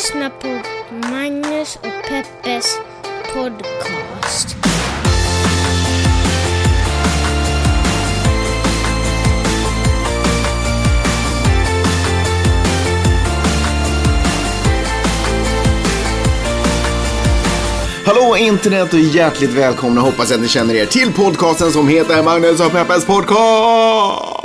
lyssnar på Magnus och Peppes podcast. Hallå internet och hjärtligt välkomna hoppas att ni känner er till podcasten som heter Magnus och Peppes podcast.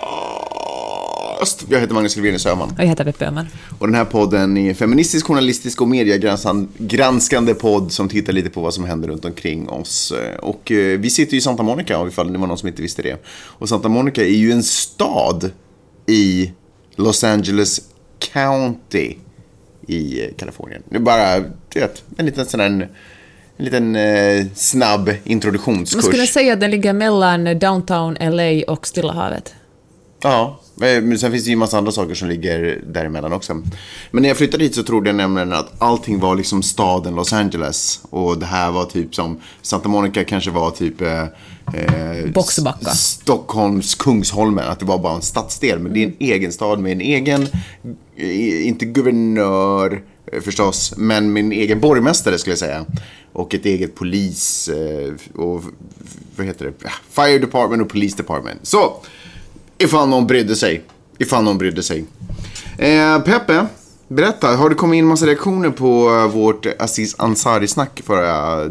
Jag heter Magnus Silvenius Öhman. Och jag heter Peppe Öhman. Och den här podden är en feministisk, journalistisk och mediegranskande podd som tittar lite på vad som händer runt omkring oss. Och eh, vi sitter ju i Santa Monica, ifall det var någon som inte visste det. Och Santa Monica är ju en stad i Los Angeles County i eh, Kalifornien. Det är bara, du vet, en liten sån här en liten eh, snabb introduktionskurs. Man skulle säga att den ligger mellan downtown LA och Stilla havet. Ja, eh, men sen finns det ju en massa andra saker som ligger däremellan också. Men när jag flyttade hit så trodde jag nämligen att allting var liksom staden Los Angeles. Och det här var typ som, Santa Monica kanske var typ eh, eh, Boxbacka. Stockholms Kungsholmen. Att det var bara en stadsdel. Men det är en egen stad med en egen, eh, inte guvernör förstås, men en egen borgmästare skulle jag säga. Och ett eget polis och vad heter det? Fire Department och Police Department. Så, ifall någon brydde sig. Ifall någon brydde sig. Eh, Peppe, berätta. Har det kommit in massa reaktioner på eh, vårt Aziz Ansari-snack förra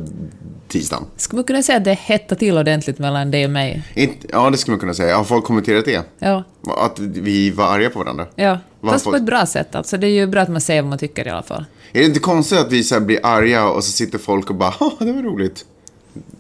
tisdagen? Skulle man kunna säga att det hettar till ordentligt mellan dig och mig? Inte, ja, det skulle man kunna säga. Har folk kommenterat det? Ja. Att vi var arga på varandra? Ja, Vad fast på ett bra sätt. Alltså, det är ju bra att man säger vad man tycker i alla fall. Är det inte konstigt att vi så blir arga och så sitter folk och bara "Ha, det var roligt?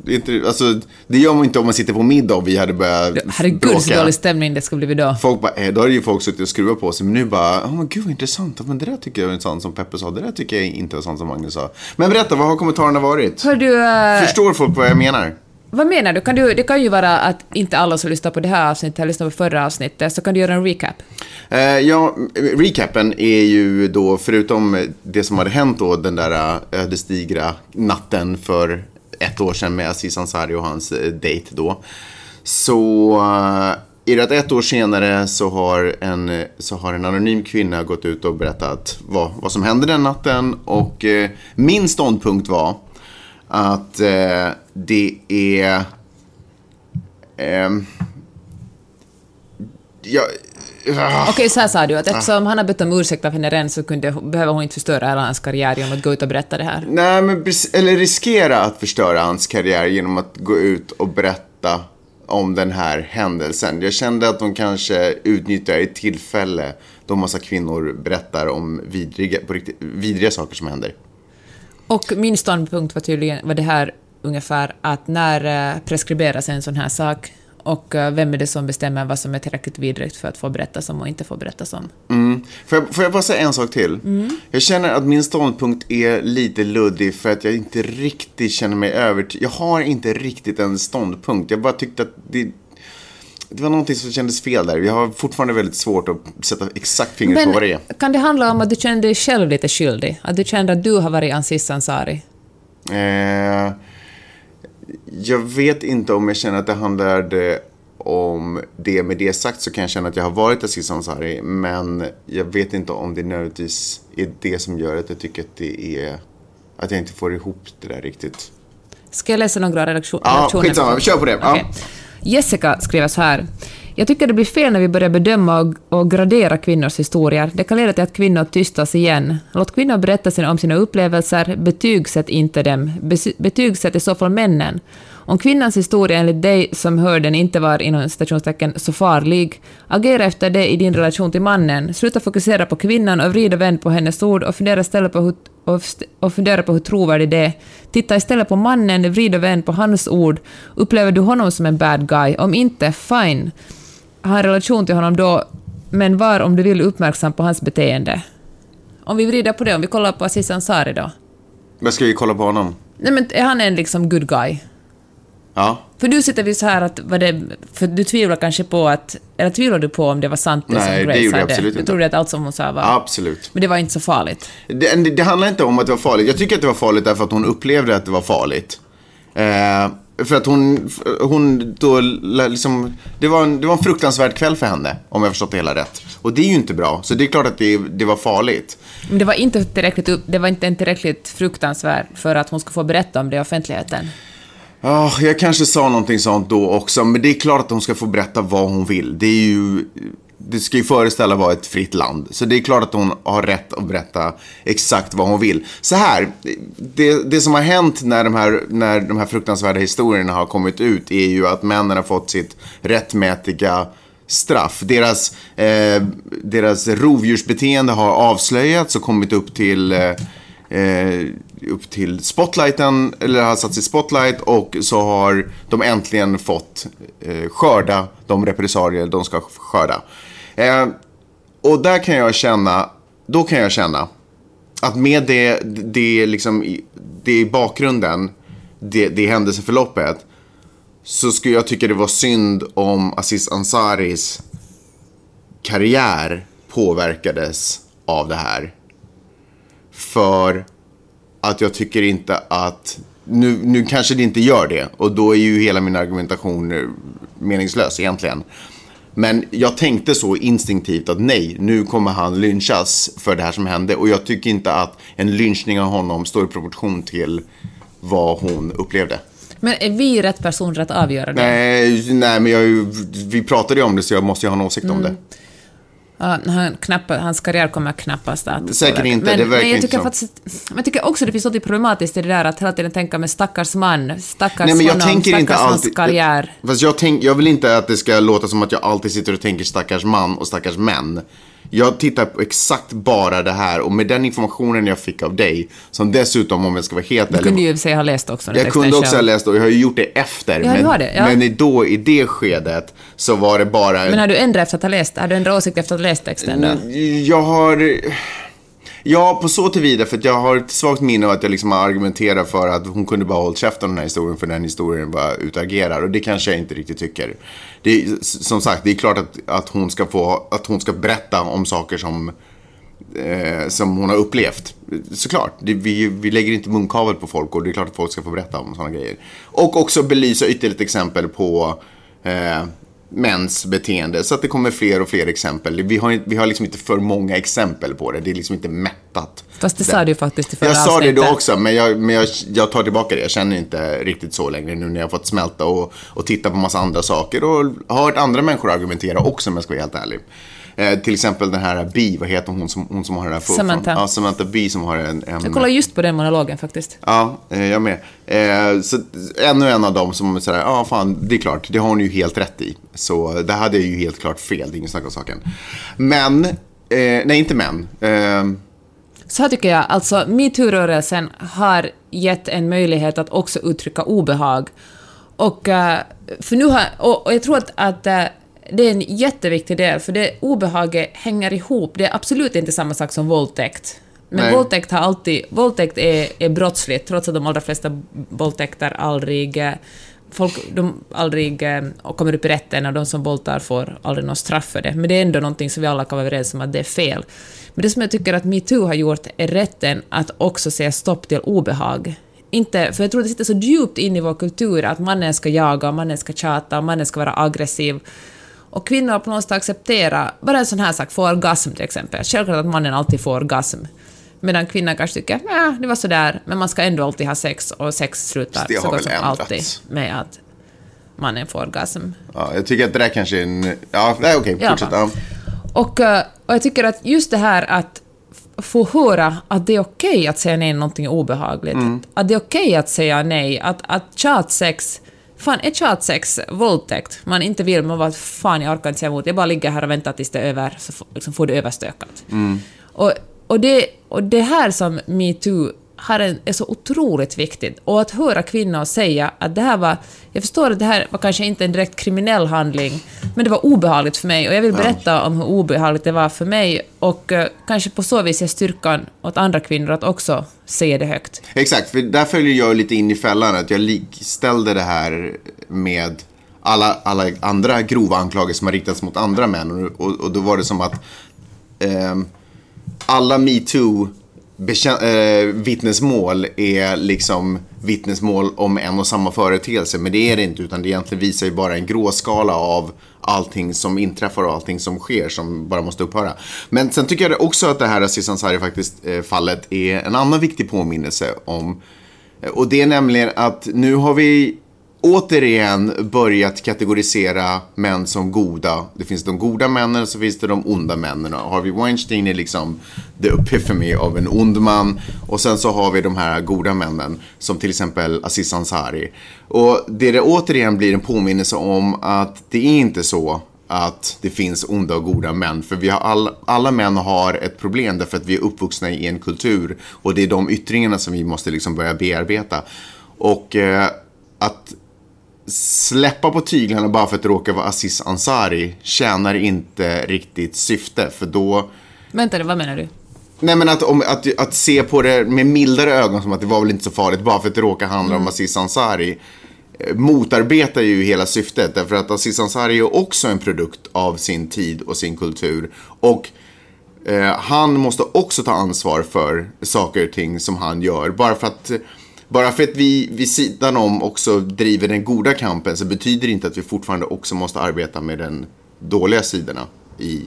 Det, är inte, alltså, det gör man inte om man sitter på middag och vi hade börjat Herregud, så dålig stämning det skulle bli då. Folk bara, eh, då hade ju folk suttit och skruvat på sig. Men nu bara, oh, men gud vad intressant. Men det där tycker jag är sant som Peppe sa. Det där tycker jag inte är sant som Magnus sa. Men berätta, vad har kommentarerna varit? Hör du, eh, Förstår folk vad jag menar? vad menar du? Kan du? Det kan ju vara att inte alla som lyssnar på det här avsnittet har lyssnat på förra avsnittet, så kan du göra en recap. Eh, ja, recapen är ju då, förutom det som hade hänt då den där eh, ödesdigra natten för ett år sedan med Aziz Ansari och hans eh, dejt då. Så eh, i är det att ett år senare så har, en, eh, så har en anonym kvinna gått ut och berättat vad, vad som hände den natten. Och eh, min ståndpunkt var att eh, det är... Eh, jag, ah. Okej, så här sa du, att eftersom han har bett om ursäkt av henne redan så kunde, behöver hon inte förstöra hela hans karriär genom att gå ut och berätta det här. Nej, men eller riskera att förstöra hans karriär genom att gå ut och berätta om den här händelsen. Jag kände att de kanske utnyttjar ett tillfälle då massa kvinnor berättar om vidriga, riktigt, vidriga saker som händer. Och min ståndpunkt var tydligen var det här ungefär att när eh, preskriberas en sån här sak och eh, vem är det som bestämmer vad som är tillräckligt vidrigt för att få berättas om och inte få berättas om? Mm. Får, jag, får jag bara säga en sak till? Jag känner att min ståndpunkt är lite luddig för att jag inte riktigt känner mig övertygad. Jag har inte riktigt en ståndpunkt. Jag bara tyckte att det, det var någonting som kändes fel där. Jag har fortfarande väldigt svårt att sätta exakt fingret på vad det är. kan det handla om att du kände dig själv lite skyldig? Att du kände att du har varit Aziz Ansari? Eh, jag vet inte om jag känner att det handlade om det. Med det sagt så kan jag känna att jag har varit Aziz Ansari. Men jag vet inte om det nödvändigtvis är det som gör att jag tycker att det är... Att jag inte får ihop det där riktigt. Ska jag läsa några redaktion, Ja, skitsamma. Kör på det. Ja. Okej. Jessica skriver så här. Jag tycker det blir fel när vi börjar bedöma och, och gradera kvinnors historier. Det kan leda till att kvinnor tystas igen. Låt kvinnor berätta sina, om sina upplevelser, betygsätt inte dem. Betygsätt i så fall männen. Om kvinnans historia enligt dig som hör den inte var inom citationstecken så farlig, agera efter det i din relation till mannen. Sluta fokusera på kvinnan och vrid och vänd på hennes ord och fundera istället på hur, och, och fundera på hur trovärdig det är. Titta istället på mannen, vrid och vänd på hans ord. Upplever du honom som en bad guy? Om inte, fine. Ha en relation till honom då, men var om du vill uppmärksam på hans beteende. Om vi vrider på det, om vi kollar på Aziz Ansari då. Men ska vi kolla på honom? Nej men är han en liksom good guy? Ja. För du sitter vid så här att, var det, för du tvivlar kanske på att, eller tvivlar du på om det var sant det Nej, som det Grace gjorde jag absolut du inte. trodde att allt som hon sa var... Absolut. Men det var inte så farligt. Det, det, det handlar inte om att det var farligt. Jag tycker att det var farligt därför att hon upplevde att det var farligt. Eh, för att hon, hon då liksom, det var, en, det var en fruktansvärd kväll för henne, om jag förstått det hela rätt. Och det är ju inte bra. Så det är klart att det, det var farligt. Men det var inte tillräckligt, det var inte tillräckligt fruktansvärd för att hon skulle få berätta om det i offentligheten. Ja, jag kanske sa någonting sånt då också, men det är klart att hon ska få berätta vad hon vill. Det är ju... Det ska ju föreställa vara ett fritt land. Så det är klart att hon har rätt att berätta exakt vad hon vill. Så här, det, det som har hänt när de, här, när de här fruktansvärda historierna har kommit ut är ju att männen har fått sitt rättmätiga straff. Deras, eh, deras rovdjursbeteende har avslöjats och kommit upp till eh, eh, upp till spotlighten, eller har satts i spotlight och så har de äntligen fått eh, skörda de repressalier de ska skörda. Eh, och där kan jag känna, då kan jag känna att med det, det, liksom, det i bakgrunden, det, det händelseförloppet, så skulle jag tycka det var synd om Aziz Ansaris karriär påverkades av det här. För att jag tycker inte att, nu, nu kanske det inte gör det och då är ju hela min argumentation eh, meningslös egentligen. Men jag tänkte så instinktivt att nej, nu kommer han lynchas för det här som hände. Och jag tycker inte att en lynchning av honom står i proportion till vad hon upplevde. Men är vi rätt personer att avgöra det? Nej, nej men jag, vi pratade ju om det så jag måste ju ha en åsikt mm. om det. Ja, han knappast, hans karriär kommer knappast att... Säkert inte, men, det verkar men jag tycker. Faktiskt, men jag tycker också det finns något problematiskt i det där att hela tiden tänka med stackars man, stackars Nej, men jag honom, tänker stackars inte hans alltid, karriär. Fast jag, tänk, jag vill inte att det ska låta som att jag alltid sitter och tänker stackars man och stackars män. Jag tittar på exakt bara det här och med den informationen jag fick av dig, som dessutom om jag ska vara helt Du kunde ju säga ha läst också. Jag kunde också ha läst och jag har ju gjort det efter. Ja, men, det, ja. men då i det skedet så var det bara... Men har du ändrat efter att ha läst? Har du ändrat åsikt efter att ha läst texten då? Jag har... Ja, på så tillvida, för att jag har ett svagt minne av att jag liksom har argumenterat för att hon kunde bara hållit käften om den här historien, för den historien bara utagerar. Och det kanske jag inte riktigt tycker. Det är, som sagt, det är klart att, att, hon ska få, att hon ska berätta om saker som, eh, som hon har upplevt. Såklart, det, vi, vi lägger inte munkavel på folk och det är klart att folk ska få berätta om sådana grejer. Och också belysa ytterligare ett exempel på eh, mäns beteende. Så att det kommer fler och fler exempel. Vi har, vi har liksom inte för många exempel på det. Det är liksom inte mättat. Fast det sa du faktiskt i förra Jag sa det då också, men, jag, men jag, jag tar tillbaka det. Jag känner inte riktigt så längre nu när jag fått smälta och, och titta på massa andra saker. Och hört andra människor argumentera också om jag ska vara helt ärlig. Eh, till exempel den här Bi, vad heter hon som, hon som har den här Samantha. Ja, Samantha Bi som har en... en Jag kollar just på den monologen faktiskt. Ja, eh, jag med. Eh, så ännu en av dem som säger, ja ah, fan, det är klart, det har hon ju helt rätt i. Så det hade ju helt klart fel, det är ingen snack om saken. Men, eh, nej inte men. Så här tycker jag, alltså metoo-rörelsen har gett en möjlighet att också uttrycka obehag. Och, för nu har, och, jag tror att, att det är en jätteviktig del, för det obehaget hänger ihop. Det är absolut inte samma sak som våldtäkt. Men Nej. våldtäkt har alltid... Våldtäkt är, är brottsligt, trots att de allra flesta våldtäkter aldrig... eh, Folk de aldrig eh, kommer upp i rätten och de som våldtar får aldrig något straff för det. Men det är ändå någonting som vi alla kan vara överens om att det är fel. Men det som jag tycker att metoo har gjort är rätten att också säga stopp till obehag. Inte, för jag tror det sitter så djupt in i vår kultur att mannen ska jaga, mannen ska tjata, mannen ska vara aggressiv. Och kvinnor har på något sätt accepterat, bara en sån här sak, få orgasm till exempel. Självklart att mannen alltid får orgasm. Medan kvinnan kanske tycker att det var sådär, men man ska ändå alltid ha sex och sex slutar så gott som alltid med att mannen får orgasm. ja, jag tycker att det där kanske är en... Ja, nej, okej, alla fortsätt. Ja. Och, eh, och jag tycker att just det här att få höra att det är okej att säga nej när någonting obehagligt. Att det är okej att säga nej. Att, att tjatsex... Fan, är tjatsex våldtäkt? Man inte vill, man bara fan jag orkar inte säga emot. Jag bara ligger här och väntar tills det är över, så får, liksom, får det överstökat. Och, och, det, och det här som metoo har en, är så otroligt viktigt. Och att höra kvinnor säga att det här var... Jag förstår att det här var kanske inte en direkt kriminell handling, men det var obehagligt för mig och jag vill berätta om hur obehagligt det var för mig och eh, kanske på så vis ge styrkan åt andra kvinnor att också säga det högt. Exakt, för där följer jag lite in i fällan att jag likställde det här med alla, alla andra grova anklagelser som har riktats mot andra män. Och, och, och då var det som att ehm, alla metoo eh, vittnesmål är liksom vittnesmål om en och samma företeelse. Men det är det inte, utan det egentligen visar ju bara en gråskala av allting som inträffar och allting som sker som bara måste upphöra. Men sen tycker jag också att det här Aziz Ansari faktiskt eh, fallet är en annan viktig påminnelse om eh, och det är nämligen att nu har vi återigen börjat kategorisera män som goda. Det finns de goda männen och så finns det de onda männen. Harvey Weinstein är liksom the epiphany av en ond man. Och sen så har vi de här goda männen som till exempel Aziz Ansari. Och det det återigen blir en påminnelse om att det är inte så att det finns onda och goda män. För vi har all, alla män har ett problem därför att vi är uppvuxna i en kultur. Och det är de yttringarna som vi måste liksom börja bearbeta. Och eh, att släppa på tyglarna bara för att det råkar vara Aziz Ansari tjänar inte riktigt syfte. För då... Vänta vad menar du? Nej men att, om, att, att se på det med mildare ögon som att det var väl inte så farligt bara för att det råkar handla om Aziz Ansari eh, motarbetar ju hela syftet. Därför att Aziz Ansari är också en produkt av sin tid och sin kultur. Och eh, han måste också ta ansvar för saker och ting som han gör. Bara för att, bara för att vi vid sidan om också driver den goda kampen så betyder det inte att vi fortfarande också måste arbeta med den dåliga sidorna i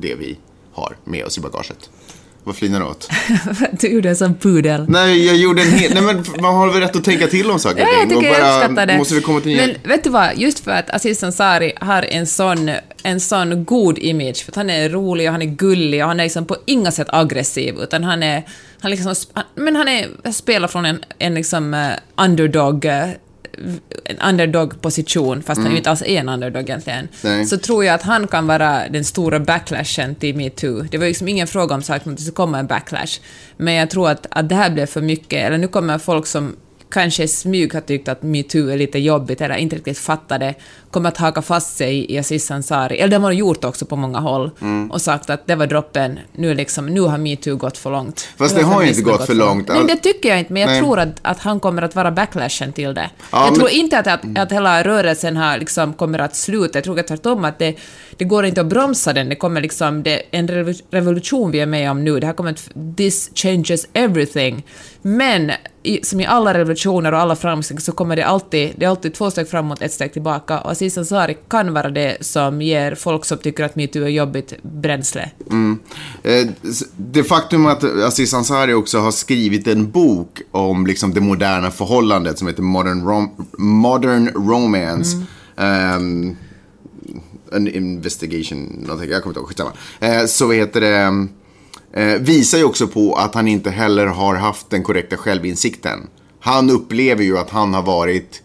det vi har med oss i bagaget. Vad flinar du åt? du gjorde en sån pudel. Nej, jag gjorde en hel... Nej, men man har väl rätt att tänka till om saker och Ja, jag ting. tycker och jag bara uppskattar det. Måste vi komma till nya... Men vet du vad, just för att Aziz Ansari har en sån, en sån god image, för han är rolig och han är gullig och han är liksom på inga sätt aggressiv, utan han är, han liksom, men han är, spelar från en, en liksom eh, underdog, eh, en underdog-position, fast han ju inte alls är en underdog egentligen, Nej. så tror jag att han kan vara den stora backlashen till metoo. Det var liksom ingen fråga om saken att det skulle komma en backlash, men jag tror att, att det här blev för mycket, eller nu kommer folk som kanske smyg har tyckt att metoo är lite jobbigt eller inte riktigt fattar det, kommer att haka fast sig i Aziz Ansari, eller det har man gjort också på många håll, Mm. och sagt att det var droppen, nu, liksom, nu har metoo gått för långt. Fast det har ju inte gått för långt. Nej, det tycker jag inte, men jag Nej. tror att, att han kommer att vara backlashen till det. Ja, jag men- tror inte att, att, att hela rörelsen här liksom kommer att sluta, jag tror att tvärtom att det, det går inte att bromsa den, det kommer liksom, det en revo- revolution vi är med om nu, det här kommer att, this changes everything. Men i, som i alla revolutioner och alla framsteg så kommer det alltid, det är alltid två steg framåt, ett steg tillbaka, och Aziz Ansari kan vara det som ger folk som tycker att metoo är jobbigt bränsle. Eh, Det faktum att Aziz Ansari också har skrivit en bok om liksom det moderna förhållandet som heter Modern, Rom- Modern Romance. ehm, an investigation, någonting, jag kommer inte ihåg, skitsamma. Eh, så heter det, eh, visar ju också på att han inte heller har haft den korrekta självinsikten. Han upplever ju att han har varit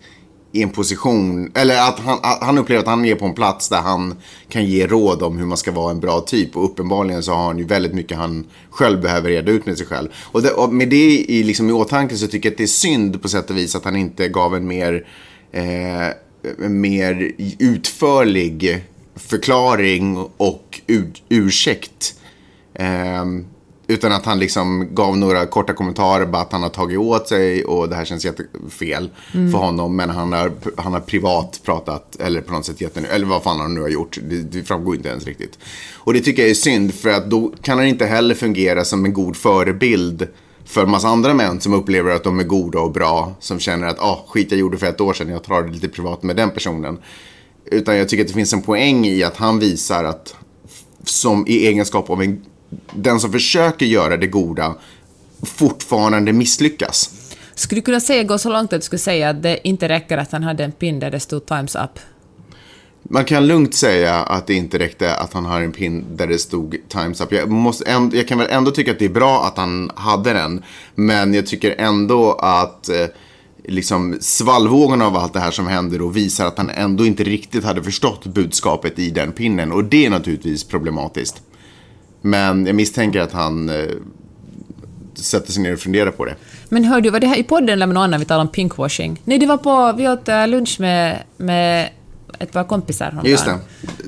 i en position, eller att han, att han upplever att han är på en plats där han kan ge råd om hur man ska vara en bra typ. Och uppenbarligen så har han ju väldigt mycket han själv behöver reda ut med sig själv. Och, det, och med det i, liksom, i åtanke så tycker jag att det är synd på sätt och vis att han inte gav en mer, eh, mer utförlig förklaring och ur, ursäkt. Ehm, utan att han liksom gav några korta kommentarer, bara att han har tagit åt sig och det här känns jättefel för honom. Men han har, han har privat pratat, eller på något sätt gett en, eller vad fan han nu har gjort. Det, det framgår inte ens riktigt. Och det tycker jag är synd, för att då kan han inte heller fungera som en god förebild för en massa andra män som upplever att de är goda och bra. Som känner att, ah, skit jag gjorde för ett år sedan, jag tar det lite privat med den personen. Utan jag tycker att det finns en poäng i att han visar att som i egenskap av en, den som försöker göra det goda fortfarande misslyckas. Skulle du kunna säga, gå så långt att du skulle säga att det inte räcker att han hade en pin där det stod “Time's up”? Man kan lugnt säga att det inte räckte att han har en pin där det stod Times Up. Jag, måste ändå, jag kan väl ändå tycka att det är bra att han hade den. Men jag tycker ändå att eh, liksom svallvågorna av allt det här som händer och visar att han ändå inte riktigt hade förstått budskapet i den pinnen. Och det är naturligtvis problematiskt. Men jag misstänker att han eh, sätter sig ner och funderar på det. Men hör du, var det här i podden eller med någon annan vi talade om pinkwashing? Nej, det var på, vi åt eh, lunch med, med ett par kompisar. häromdagen. Just det.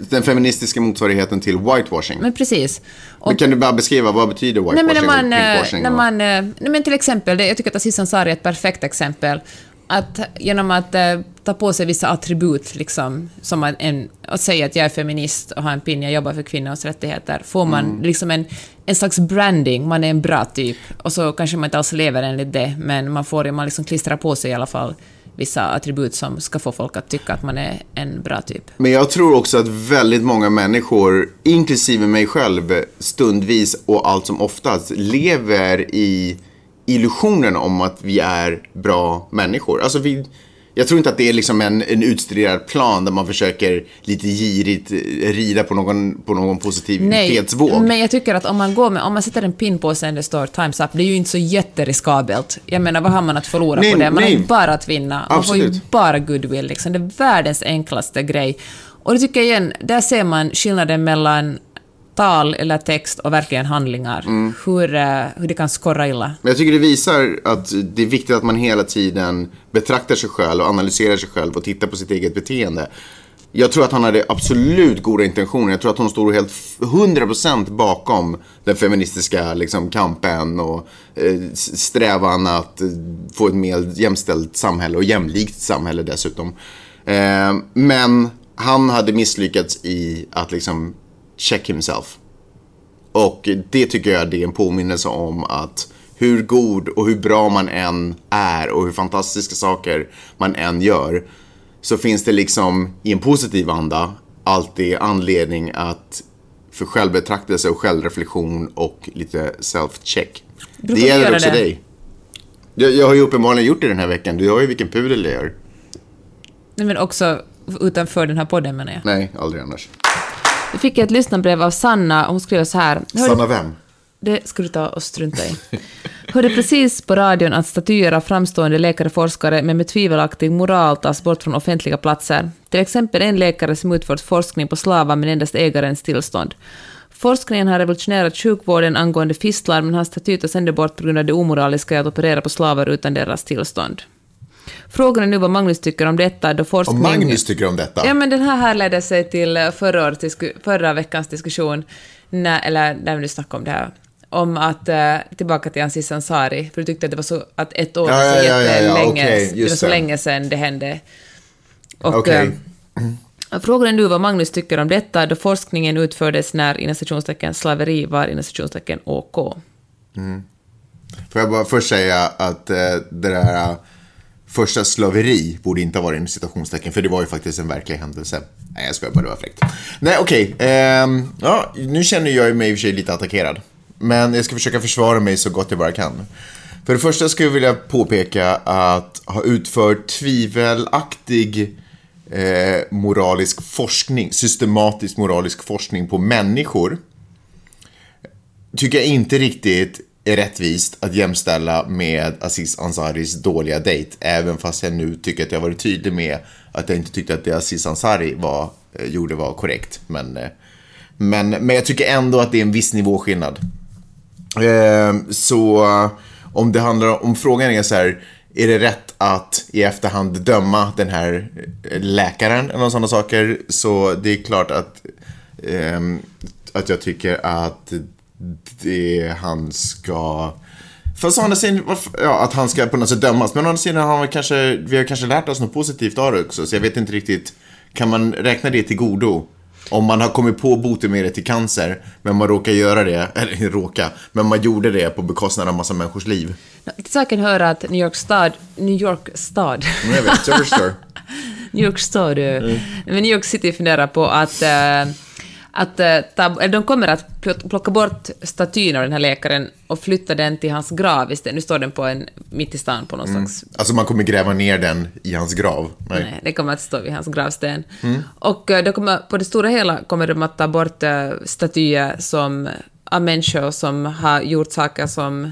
Den feministiska motsvarigheten till whitewashing. Men precis. Och, Men kan du bara beskriva vad betyder nej, whitewashing men när man, och eh, pinkwashing? när och- man, eh, nej, men till exempel, det, jag tycker att Aziz Ansari är ett perfekt exempel. Att genom att eh, ta på sig vissa attribut, liksom, som att, en, att säga att jag är feminist och har en pin, jag jobbar för kvinnors rättigheter, får man Mm. liksom en, en slags branding, man är en bra typ. Och så kanske man inte alls lever enligt det, men man får man liksom klistrar på sig i alla fall vissa attribut som ska få folk att tycka att man är en bra typ. Men jag tror också att väldigt många människor, inklusive mig själv, stundvis och allt som oftast lever i illusionen om att vi är bra människor. Alltså vi, jag tror inte att det är liksom en, en utstuderad plan där man försöker lite girigt eh, rida på någon, på någon positivitetsvåg. men jag tycker att om man, går med, om man sätter en pin på sig där det står “Times up”, det är ju inte så jätteriskabelt. Jag menar, vad har man att förlora Nej, på det? Man har nej. ju bara att vinna. Man får ju Absolut. bara goodwill. Liksom. Det är världens enklaste grej. Och det tycker jag igen, där ser man skillnaden mellan tal eller text och verkligen handlingar. Mm. Hur, eh, hur det kan skorra illa. Men jag tycker det visar att det är viktigt att man hela tiden betraktar sig själv och analyserar sig själv och tittar på sitt eget beteende. Jag tror att han hade absolut goda intentioner. Jag tror att hon står helt f- 100% bakom den feministiska liksom, kampen och eh, strävan att eh, få ett mer jämställt samhälle och jämlikt samhälle dessutom. Eh, men han hade misslyckats i att liksom check himself. Och det tycker jag det är en påminnelse om att hur god och hur bra man än är och hur fantastiska saker man än gör så finns det liksom i en positiv anda alltid anledning att för självbetraktelse och självreflektion och lite self-check. Det du gäller också det? dig. Jag, jag har ju uppenbarligen gjort det den här veckan. Du har ju vilken pudel jag gör. Nej, Men också utanför den här podden menar jag. Nej, aldrig annars. Vi fick ett lyssnarbrev av Sanna och hon skriver så här. Sanna vem? Det ska du ta och strunta i. Hörde precis på radion att statyer av framstående läkare och forskare men med tvivelaktig moral tas bort från offentliga platser. Till exempel en läkare som utfört forskning på slavar men endast ägarens tillstånd. Forskningen har revolutionerat sjukvården angående fistlar men hans staty tas ändå bort på grund av det omoraliska i att operera på slavar utan deras tillstånd. Frågan är nu vad Magnus tycker om detta då forskning... Magnus tycker om detta. Ja, men den här härledde sig till eh, förra, årets förra veckans diskussion, när, eller när vi snackade om det här, om att, eh, tillbaka till Aziz Ansari, för du tyckte att det var så, att ett år Ja, ja, ja, ja, ja, jättelänge, okej, det var så länge sedan det hände. Och, Okej. eh, Frågan är nu vad Magnus tycker om detta, då forskningen utfördes när inom slaveri var inom OK. Får jag bara först säga att det där första slaveri borde inte ha varit en citationstecken, för det var ju faktiskt en verklig händelse. Nej, jag skojar bara, det var fräckt. Nej, okej. ehm, ja, nu känner jag ju mig i och för sig lite attackerad. Men jag ska försöka försvara mig så gott jag bara kan. För det första skulle jag vilja påpeka att ha utfört tvivelaktig eh, moralisk forskning, systematisk moralisk forskning på människor tycker jag inte riktigt är rättvist att jämställa med Aziz Ansaris dåliga dejt. Även fast jag nu tycker att jag varit tydlig med att jag inte tyckte att det Aziz Ansari var, eh, gjorde var korrekt. Men, eh, men, men jag tycker ändå att det är en viss nivåskillnad. Ehm, eh, så om det handlar om frågan är så här, är det rätt att i efterhand döma den här eh, läkaren eller sådana saker? Så det är klart att, eh, att jag tycker att det han ska... Fast å andra sidan, ja, att han ska på något sätt dömas. Men å andra sidan har vi kanske, vi har kanske lärt oss något positivt av det också. Så jag vet inte riktigt, kan man räkna det till godo? Om man har kommit på botemedel till cancer, men man råkar göra det, eller råka, men man gjorde det på bekostnad av massa människors liv. Saken hör att New York stad, New York stad, jag vet, jag förstår. New York stad, Mm. men New York City funderar på att, eh, att eh, ta, de kommer att pl- plocka bort statyn av den här läkaren och flytta den till hans grav istället. Nu står den på en, mitt i stan på någon slags Alltså man kommer gräva ner den i hans grav. Nej. Nej, det kommer att stå vid hans gravsten. Och eh, det kommer, på det stora hela kommer de att ta bort eh, statyer som, av människor som har gjort saker som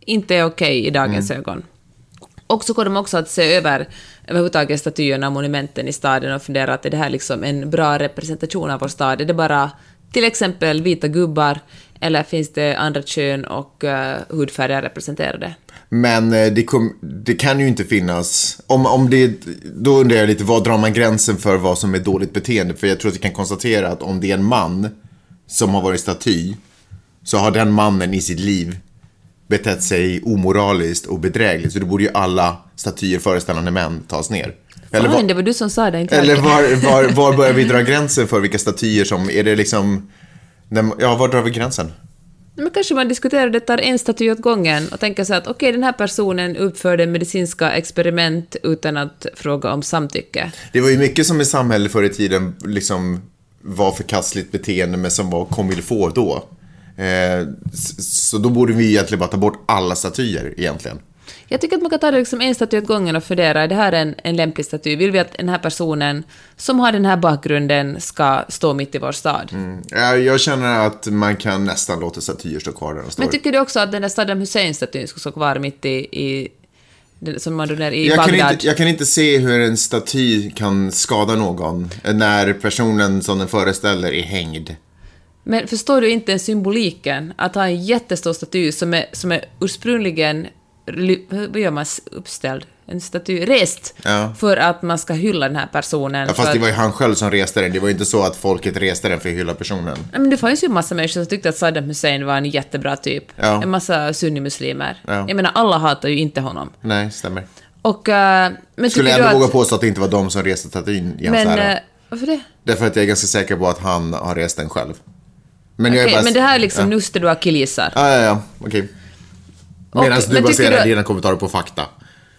inte är okej i dagens ögon. Och så kommer de också att se över överhuvudtaget statyerna och monumenten i staden och fundera att är det här liksom en bra representation av vår stad? Är det bara till exempel vita gubbar eller finns det andra kön och uh, hudfärger representerade? Men eh, det, kom, det kan ju inte finnas, om, om det, då undrar jag lite, vad drar man gränsen för vad som är dåligt beteende? För jag tror att vi kan konstatera att om det är en man som har varit staty, så har den mannen i sitt liv betett sig omoraliskt och bedrägligt. Så då borde ju alla statyer föreställande män tas ner. Eller, Fan, var, det var du som sa det, inte eller var, var, var börjar vi dra gränsen för vilka statyer som, är det liksom, ja var drar vi gränsen? Men kanske man diskuterar det, tar en staty åt gången och tänker sig att okej, den här personen utförde medicinska experiment utan att fråga om samtycke. Det var ju mycket som i samhället förr i tiden liksom var förkastligt beteende men som var comme då. Eh, så då borde vi egentligen bara ta bort alla statyer egentligen. Jag tycker att man kan ta det liksom en staty åt gången och fundera, är det här en, en lämplig staty? Vill vi att den här personen som har den här bakgrunden ska stå mitt i vår stad? Ja, jag känner att man kan nästan låta statyer stå kvar där de står. Men tycker du också att den där Saddam Hussein-statyn ska stå kvar mitt i, i som man i jag, kan Bagdad? inte, jag kan inte se hur en staty kan skada någon när personen som den föreställer är hängd. Men förstår du inte symboliken? Att ha en jättestor staty som är, som är ursprungligen, vad gör man, uppställd? En staty, rest, Ja. för att man ska hylla den här personen. Ja, fast det att- var ju han själv som reste den. Det var ju inte så att folket reste den för att hylla personen. Nej, men det fanns ju en massa människor som tyckte att Saddam Hussein var en jättebra typ. Ja. En massa sunnimuslimer. Ja. Jag menar, alla hatar ju inte honom. Nej, stämmer. Och... eh, men Skulle jag ändå du våga att... påstå att det inte var de som reste statyn i hans Men... ära. eh, varför det? Därför att jag är ganska säker på att han har rest den själv. Men jag är bara... men det här är liksom Ja, nuster du akillgissar. ja, ja, ja. okej. Och- Medan men du baserar du- dina kommentarer på fakta.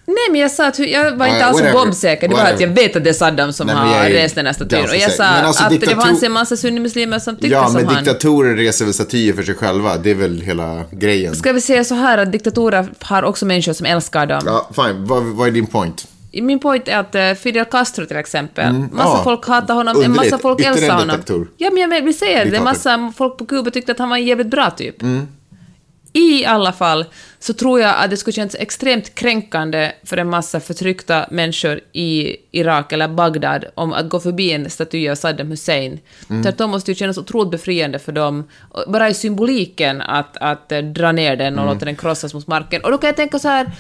Nej, men jag sa att jag var inte Ja, alls whatever. bombsäker. Det var att jag vet att det är Saddam som Nej, men har rest den här statyn. Och jag sa Men alltså, att det fanns en massa sunnimuslimer som tyckte Ja, som men han. diktatorer reser väl statyer för sig själva. Det är väl hela grejen. Ska vi säga så här att diktatorer har också människor som älskar dem. Ja, fine. Vad, vad är din point? Min point är att eh, Fidel Castro till exempel, massa ja. folk hatar honom, en massa folk en honom. diktator. Ja, men jag vill säga det, Diktator. massa folk på Kuba tyckte att han var en jävligt bra typ. Mm. I alla fall så tror jag att det skulle kännas extremt kränkande för en massa förtryckta människor i Irak eller Bagdad om att gå förbi en staty av Saddam Hussein. Mm. Tvärtom måste det kännas otroligt befriande för dem, bara i symboliken att, att eh, dra ner den och Mm. låta den krossas mot marken. Och då kan jag tänka så här,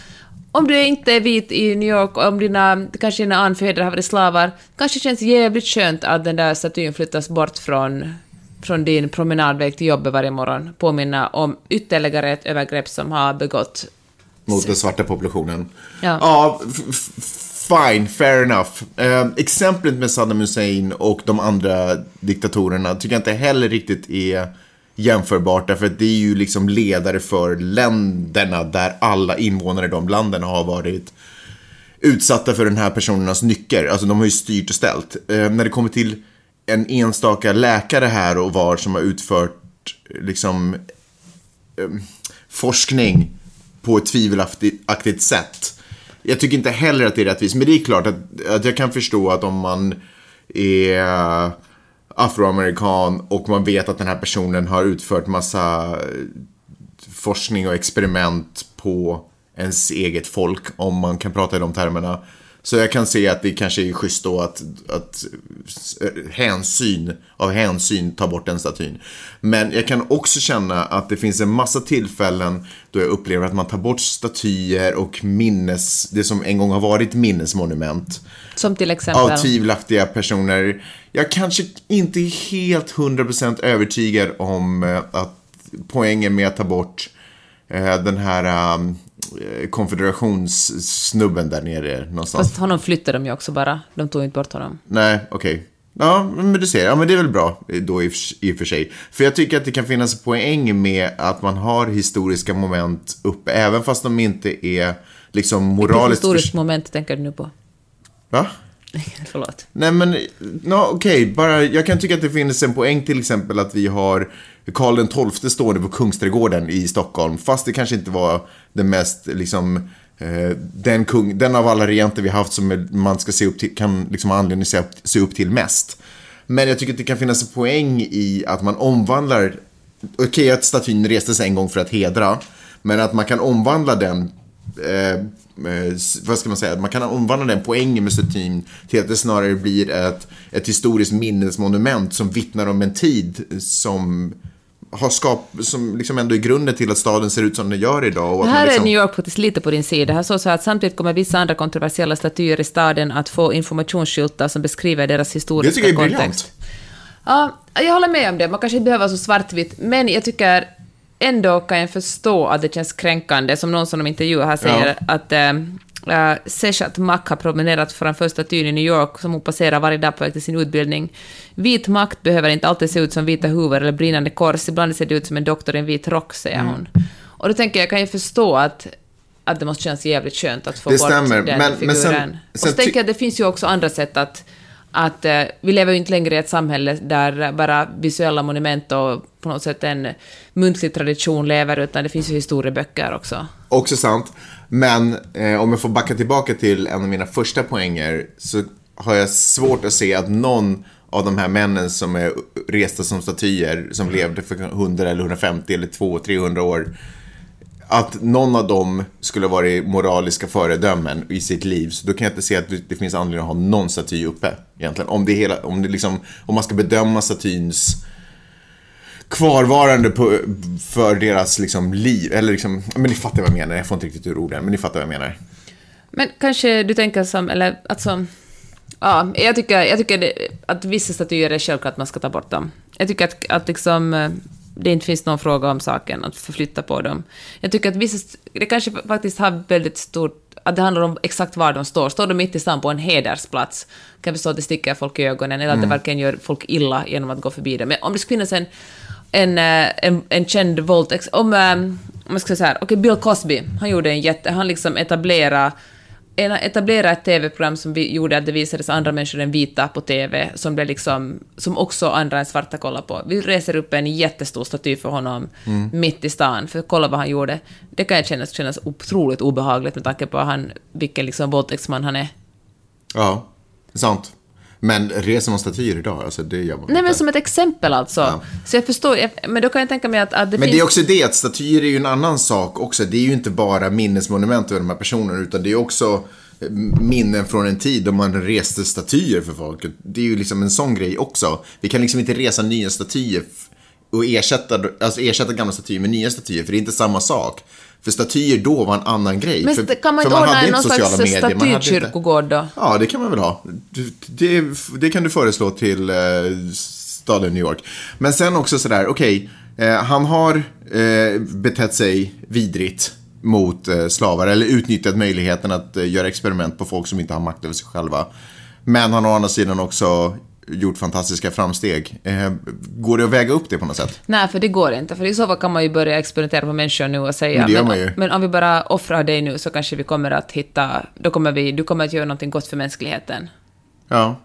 om du inte är vit i New York och om dina, kanske dina anfäder har varit slavar, kanske känns jävligt skönt att den där statyn flyttas bort från, från din promenadväg till jobbet varje morgon. Påminna om ytterligare ett övergrepp som har begått. Mot den svarta populationen. Ja. ja fine, fair enough. Eh, exemplet med Saddam Hussein och de andra diktatorerna tycker jag inte heller riktigt är jämförbart. Därför att det är ju liksom ledare för länderna där alla invånare i de länderna har varit utsatta för den här personernas nycker. Alltså de har ju styrt och ställt. Eh, när det kommer till en enstaka läkare här och var som har utfört liksom eh, forskning på ett tvivelaktigt sätt. Jag tycker inte heller att det är rättvist, men det är klart att, att jag kan förstå att om man är afroamerikan och man vet att den här personen har utfört massa eh, forskning och experiment på ens eget folk, om man kan prata i de termerna. Så jag kan se att det kanske är schysst då att, att hänsyn, av hänsyn ta bort den statyn. Men jag kan också känna att det finns en massa tillfällen då jag upplever att man tar bort statyer och minnes, det som en gång har varit minnesmonument Som till exempel... av tvivelaktiga personer. Jag kanske inte är helt 100% övertygad om eh, att poängen med att ta bort eh, den här um, konfederationssnubben där nere någonstans. Fast honom flyttade de ju också bara. De tog inte bort honom. Nej, okej. Ja, men du ser. Ja, men det är väl bra då i, och för sig. För jag tycker att det kan finnas poäng med att man har historiska moment uppe, även fast de inte är liksom Vilket moraliskt... historiskt förs- moment tänker du nu på? Va? Förlåt. Nej men, no, okej, bara, jag kan tycka att det finns en poäng till exempel att vi har Karl XII stående på Kungsträdgården i Stockholm, fast det kanske inte var den mest, liksom, eh, den, kung, den av alla regenter vi haft som man ska se upp till, kan liksom ha anledning att se upp, se upp till mest. Men jag tycker att det kan finnas en poäng i att man omvandlar, okej att statyn restes en gång för att hedra, men att man kan omvandla den eh, eh, vad ska man säga, man kan omvandla den poängen med statyn till att det snarare blir ett, ett historiskt minnesmonument som vittnar om en tid som har skap, som liksom ändå är grunden till att staden ser ut som den gör idag. Och Det här liksom, är New York faktiskt lite på din sida. Här står så här att samtidigt kommer vissa andra kontroversiella statyer i staden att få informationsskyltar som beskriver deras Det historiska tycker jag är kontext. briljant. Ja, jag håller med om det. Man kanske inte behöver vara så svartvitt, men jag tycker ändå kan jag förstå att det känns kränkande, som någon som de intervjuar här säger, Ja. att äh, Seshat Mack har promenerat framför statyn i New York som hon passerar varje dag på väg till sin utbildning. Vit makt behöver inte alltid se ut som vita huvud eller brinnande kors, ibland ser det ut som en doktor i en vit rock, säger Mm. hon. Och då tänker jag, kan ju förstå att att det måste kännas jävligt skönt att få Det bort stämmer, den men- figuren. men sen- och sen så tänker jag att det finns ju också andra sätt att att eh, vi lever ju inte längre i ett samhälle där bara visuella monument och på något sätt en muntlig tradition lever, utan det finns ju historieböcker också. Också sant. Men eh, om jag får backa tillbaka till en av mina första poänger så har jag svårt att se att någon av de här männen som är resta som statyer, som levde för 100 eller 150 eller 200-300 år, att någon av dem skulle vara moraliska föredömen i sitt liv. Så då kan jag inte se att det- finns anledning att ha någon staty uppe egentligen. Om, det hela, om, det liksom, om man ska bedöma statyns kvarvarande på, för deras liksom liv. Eller liksom, men ni fattar vad jag menar. Jag får inte riktigt ur orden, men ni fattar vad jag menar. Men kanske du tänker som, eller alltså... Ja, jag tycker, jag tycker att vissa statyer är självklart att man ska ta bort dem. Jag tycker att, att liksom, eh, det inte finns någon fråga om saken, att förflytta på dem. Jag tycker att vissa, det kanske faktiskt har väldigt stort, att det handlar om exakt var de står. Står de mitt i stan på en hedersplats, kan jag förstå att det sticker folk i ögonen, eller att det verkligen gör folk illa genom att gå förbi dem. Men om det skulle finnas en, en, eh, en, en känd våldtäkt, om, eh, om jag ska säga okej, Bill Cosby, han gjorde en jätte, han liksom etablerade etablera ett TV-program som vi gjorde att det visades andra människor än vita på TV, som, blev liksom, som också andra än svarta kollar på. Vi reser upp en jättestor staty för honom mitt i stan, för kolla vad han gjorde. Det kan jag kännas otroligt obehagligt med tanke på han, vilken liksom våldtäktsman han är. Ja, sant. Men reser man statyer idag? Alltså det gör man Nej inte. men som ett exempel alltså. Så jag förstår, men då kan jag tänka mig att, att det Men finns... det är också det att statyer är ju en annan sak också. Det är ju inte bara minnesmonument över de här personerna utan det är också eh, minnen från en tid då man reste statyer för folk. Det är ju liksom en sån grej också. Vi kan liksom inte resa nya statyer och ersätta, alltså ersätta gamla statyer med nya statyer för det är inte samma sak. För statyer då var en annan grej. Men för, kan man inte ordna någon slags statykyrkogård då? Ja, det kan man väl ha. Det, det kan du föreslå till eh, staden New York. Men sen också sådär, okej, eh, han har eh, betett sig vidrigt mot eh, slavar eller utnyttjat möjligheten att eh, göra experiment på folk som inte har makt över sig själva. Men han har å andra sidan också gjort fantastiska framsteg. Eh, går det att väga upp det på något sätt? Nej, för det går inte. För i så fall kan man ju börja experimentera på människor nu och säga Men det gör man ju. men om vi bara offrar dig nu så kanske vi kommer att hitta... Då kommer vi, du kommer att göra någonting gott för mänskligheten. Ja,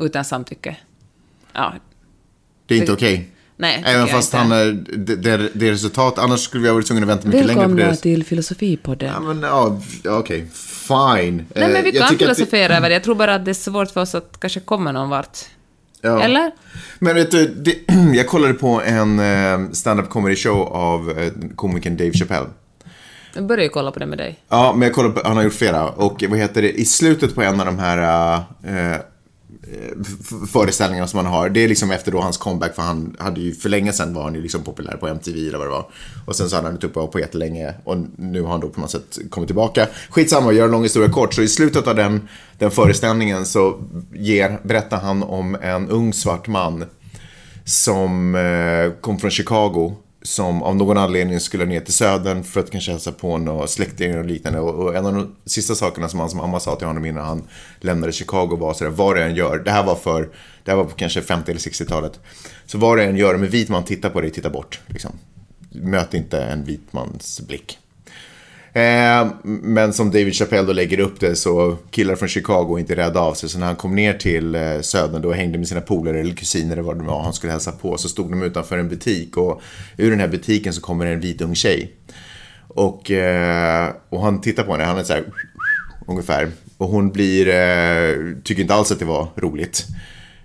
Utan samtycke. Ja. det är inte okej. Nej, Även fast han är, det, det, resultat, annars skulle vi ha varit tvungna att vänta mycket längre på Välkomna det. till Filosofipodden. Ja, men ja, okej, fine. Nej, men vi Eh, jag kan filosofera över det. Jag tror bara att det är svårt för oss att kanske komma någon vart. Ja. Eller? Men vet du, det, jag kollade på en eh, stand-up comedy show av eh, komikern Dave Chappelle. Jag börjar ju kolla på det med dig. Ja, men jag kollade på, han har gjort flera. Och vad heter det, i slutet på en av de här eh, Eh, föreställningar föreställningarna som han har. Det är liksom efter då hans comeback, för han hade ju för länge sedan var han ju liksom populär på MTV eller vad det var. Och sen så hade han inte uppe på jättelänge och nu har han då på något sätt kommit tillbaka. Skitsamma, gör en lång historia kort. Så i slutet av den, den föreställningen så ger, berättar han om en ung svart man som eh, kom från Chicago som av någon anledning skulle ner till södern för att kanske hälsa på några släktingar och liknande. Och, och en av de sista sakerna som hans mamma sa till honom innan han lämnade Chicago var sådär, vad det än gör, det här var för, det här var på kanske 50 eller 60-talet. Så vad det än gör, med vit man tittar på dig, titta bort. Liksom. Möt inte en vit mans blick. Eh, men som David Chappelle då lägger upp det så killar från Chicago är inte rädda av sig. Så när han kom ner till eh, södern då och hängde med sina polare eller kusiner eller vad det var han skulle hälsa på så stod de utanför en butik och ur den här butiken så kommer en vit ung tjej. Och, eh, och han tittar på henne, han är så här ungefär. Och hon blir, eh, tycker inte alls att det var roligt.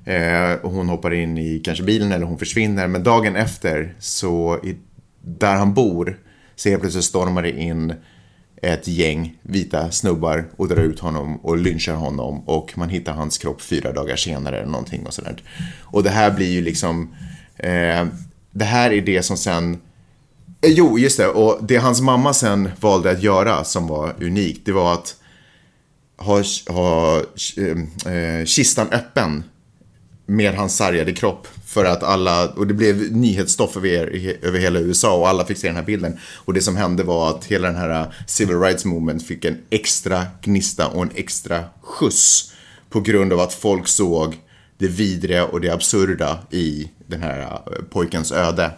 Eh, och hon hoppar in i kanske bilen eller hon försvinner. Men dagen efter så, i, där han bor, så helt plötsligt stormar det in ett gäng vita snubbar och drar ut honom och lynchar honom och man hittar hans kropp fyra dagar senare eller någonting och sådär. Och det här blir ju liksom, eh, det här är det som sen Eh, Jo, just det. Och det hans mamma sen valde att göra som var unikt, det var att ha, ha eh, eh, kistan öppen med hans sargade kropp. För att alla, och det blev nyhetsstoff över, över hela USA och alla fick se den här bilden. Och det som hände var att hela den här äh, Civil Rights Movement fick en extra gnista och en extra skjuts. På grund av att folk såg det vidriga och det absurda i den här äh, pojkens öde.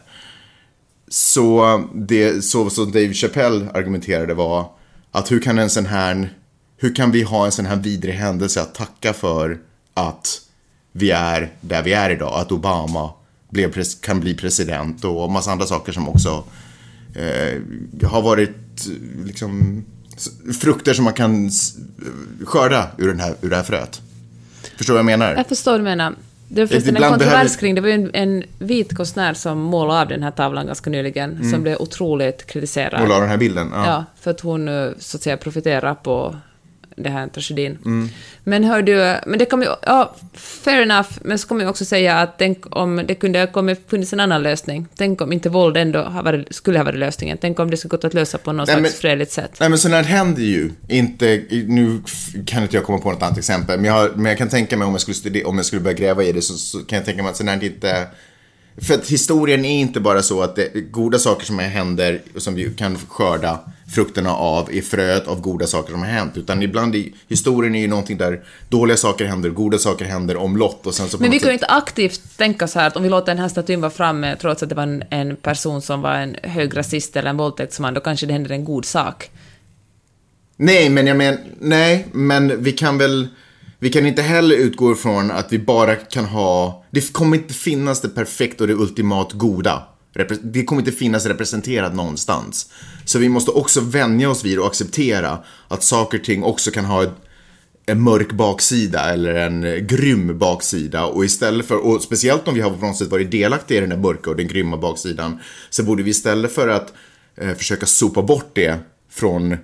Så äh, det så som Dave Chappelle argumenterade var att hur kan en sån här, hur kan vi ha en sån här vidrig händelse att tacka för att vi är där vi är idag, att Obama blev, kan bli president och massa andra saker som också eh, har varit liksom frukter som man kan skörda ur, den här, ur det här fröet. Förstår du vad jag menar? Jag förstår vad du menar. Det var förresten en kontrovers behöver- kring, det var ju en, en vit konstnär som målade av den här tavlan ganska nyligen, som blev otroligt kritiserad. Och la den här bilden? Ja. Ja, för att hon eh, så att säga profiterar på den här tragedin. Mm. Men hör du, men det kommer ju, ja, fair enough, men så kommer jag också säga att tänk om det kunde ha kommit, funnits en annan lösning. Tänk om inte våld ändå varit, skulle ha varit lösningen. Tänk om det skulle gått att lösa på något Nej, slags fredligt sätt. Nej men sånt här händer ju. Inte, nu kan inte jag komma på något annat exempel. Men jag, har, men jag kan tänka mig om jag skulle, studera, om jag skulle börja gräva i det så, så kan jag tänka mig att sånt här inte... För att historien är inte bara så att det, goda saker som händer och som vi kan skörda frukterna av är fröet av goda saker som har hänt. Utan ibland i historien är ju någonting där dåliga saker händer, goda saker händer omlott och sen så Men vi kan ju inte aktivt tänka så här att om vi låter den här statyn vara framme trots att det var en, en person som var en hög rasist eller en våldtäktsman, då kanske det händer en god sak. Nej, men jag menar, nej, men vi kan väl, vi kan inte heller utgå ifrån att vi bara kan ha, det kommer inte finnas det perfekta och det ultimat goda. Det kommer inte finnas representerat någonstans. Så vi måste också vänja oss vid och acceptera att saker och ting också kan ha en mörk baksida eller en eh, grym baksida och istället för, och speciellt om vi har på något sätt varit delaktiga i den där mörka och den grymma baksidan så borde vi istället för att eh, försöka sopa bort det från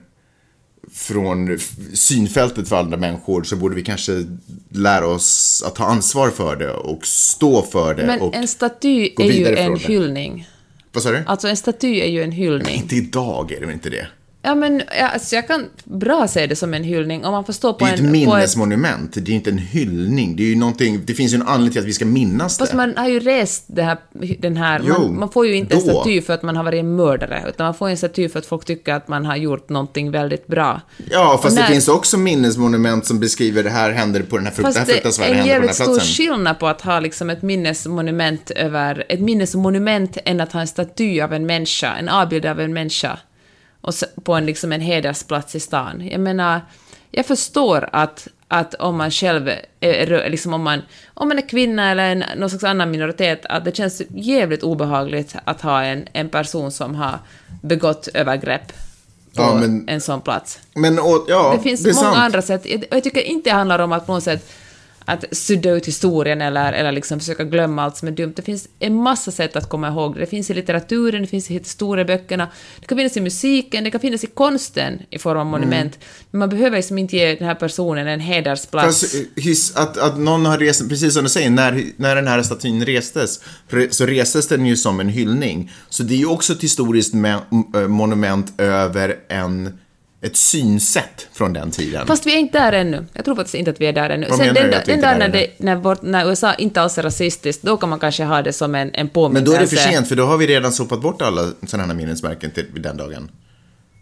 från synfältet för andra människor så borde vi kanske lära oss att ta ansvar för det och stå för det. Men och, en staty är ju en det. hyllning. Vad sa du? Alltså en staty är ju en hyllning. Inte idag är det väl inte det? Ja, men alltså, jag kan bra se det som en hyllning om man får stå Det på är ju ett en... På ett, minnesmonument, det är inte en hyllning. Det är ju någonting, det finns ju en anledning till att vi ska minnas fast det. man har ju rest det här, den här... Jo, man, man får ju inte en då. staty för att man har varit en mördare, utan man får en staty för att folk tycker att man har gjort någonting väldigt bra. Ja, fast Och det när- finns också minnesmonument som beskriver det här händer på den här, frukt, det här Fast det fruktansvärda är en på den jävligt stor platsen. skillnad på att ha liksom ett minnesmonument över... Ett minnesmonument än att ha en staty av en människa, en avbild av en människa, och på en, liksom en hedersplats i stan. Jag menar, jag förstår att, att om man själv är, liksom om man, om man är kvinna eller en, någon slags annan minoritet, att det känns jävligt obehagligt att ha en, en person som har begått övergrepp på Ja, men- en sån plats. Men å- ja, Det finns är många sant. andra sätt. Jag, jag tycker inte det handlar om att på något sätt att sudda ut historien eller, eller liksom försöka glömma allt som är dumt. Det finns en massa sätt att komma ihåg det. Finns i litteraturen, det finns i historieböckerna, det kan finnas i musiken, det kan finnas i konsten i form av monument. Men man behöver liksom inte ge den här personen en hedersplats. Fast, eh, his, att, att någon har rest, precis som du säger, när, när den här statyn restes, re- så restes den ju som en hyllning. Så det är ju också ett historiskt äh, monument över en, ett synsätt från den tiden. Fast vi är inte där ännu. Jag tror faktiskt inte att vi är där ännu. Vad Sen den, den där när, det, när, vårt, när USA inte alls är rasistiskt, då kan man kanske ha det som en, en påminnelse. Men då är det för sent, för då har vi redan sopat bort alla sådana här minnesmärken till den dagen.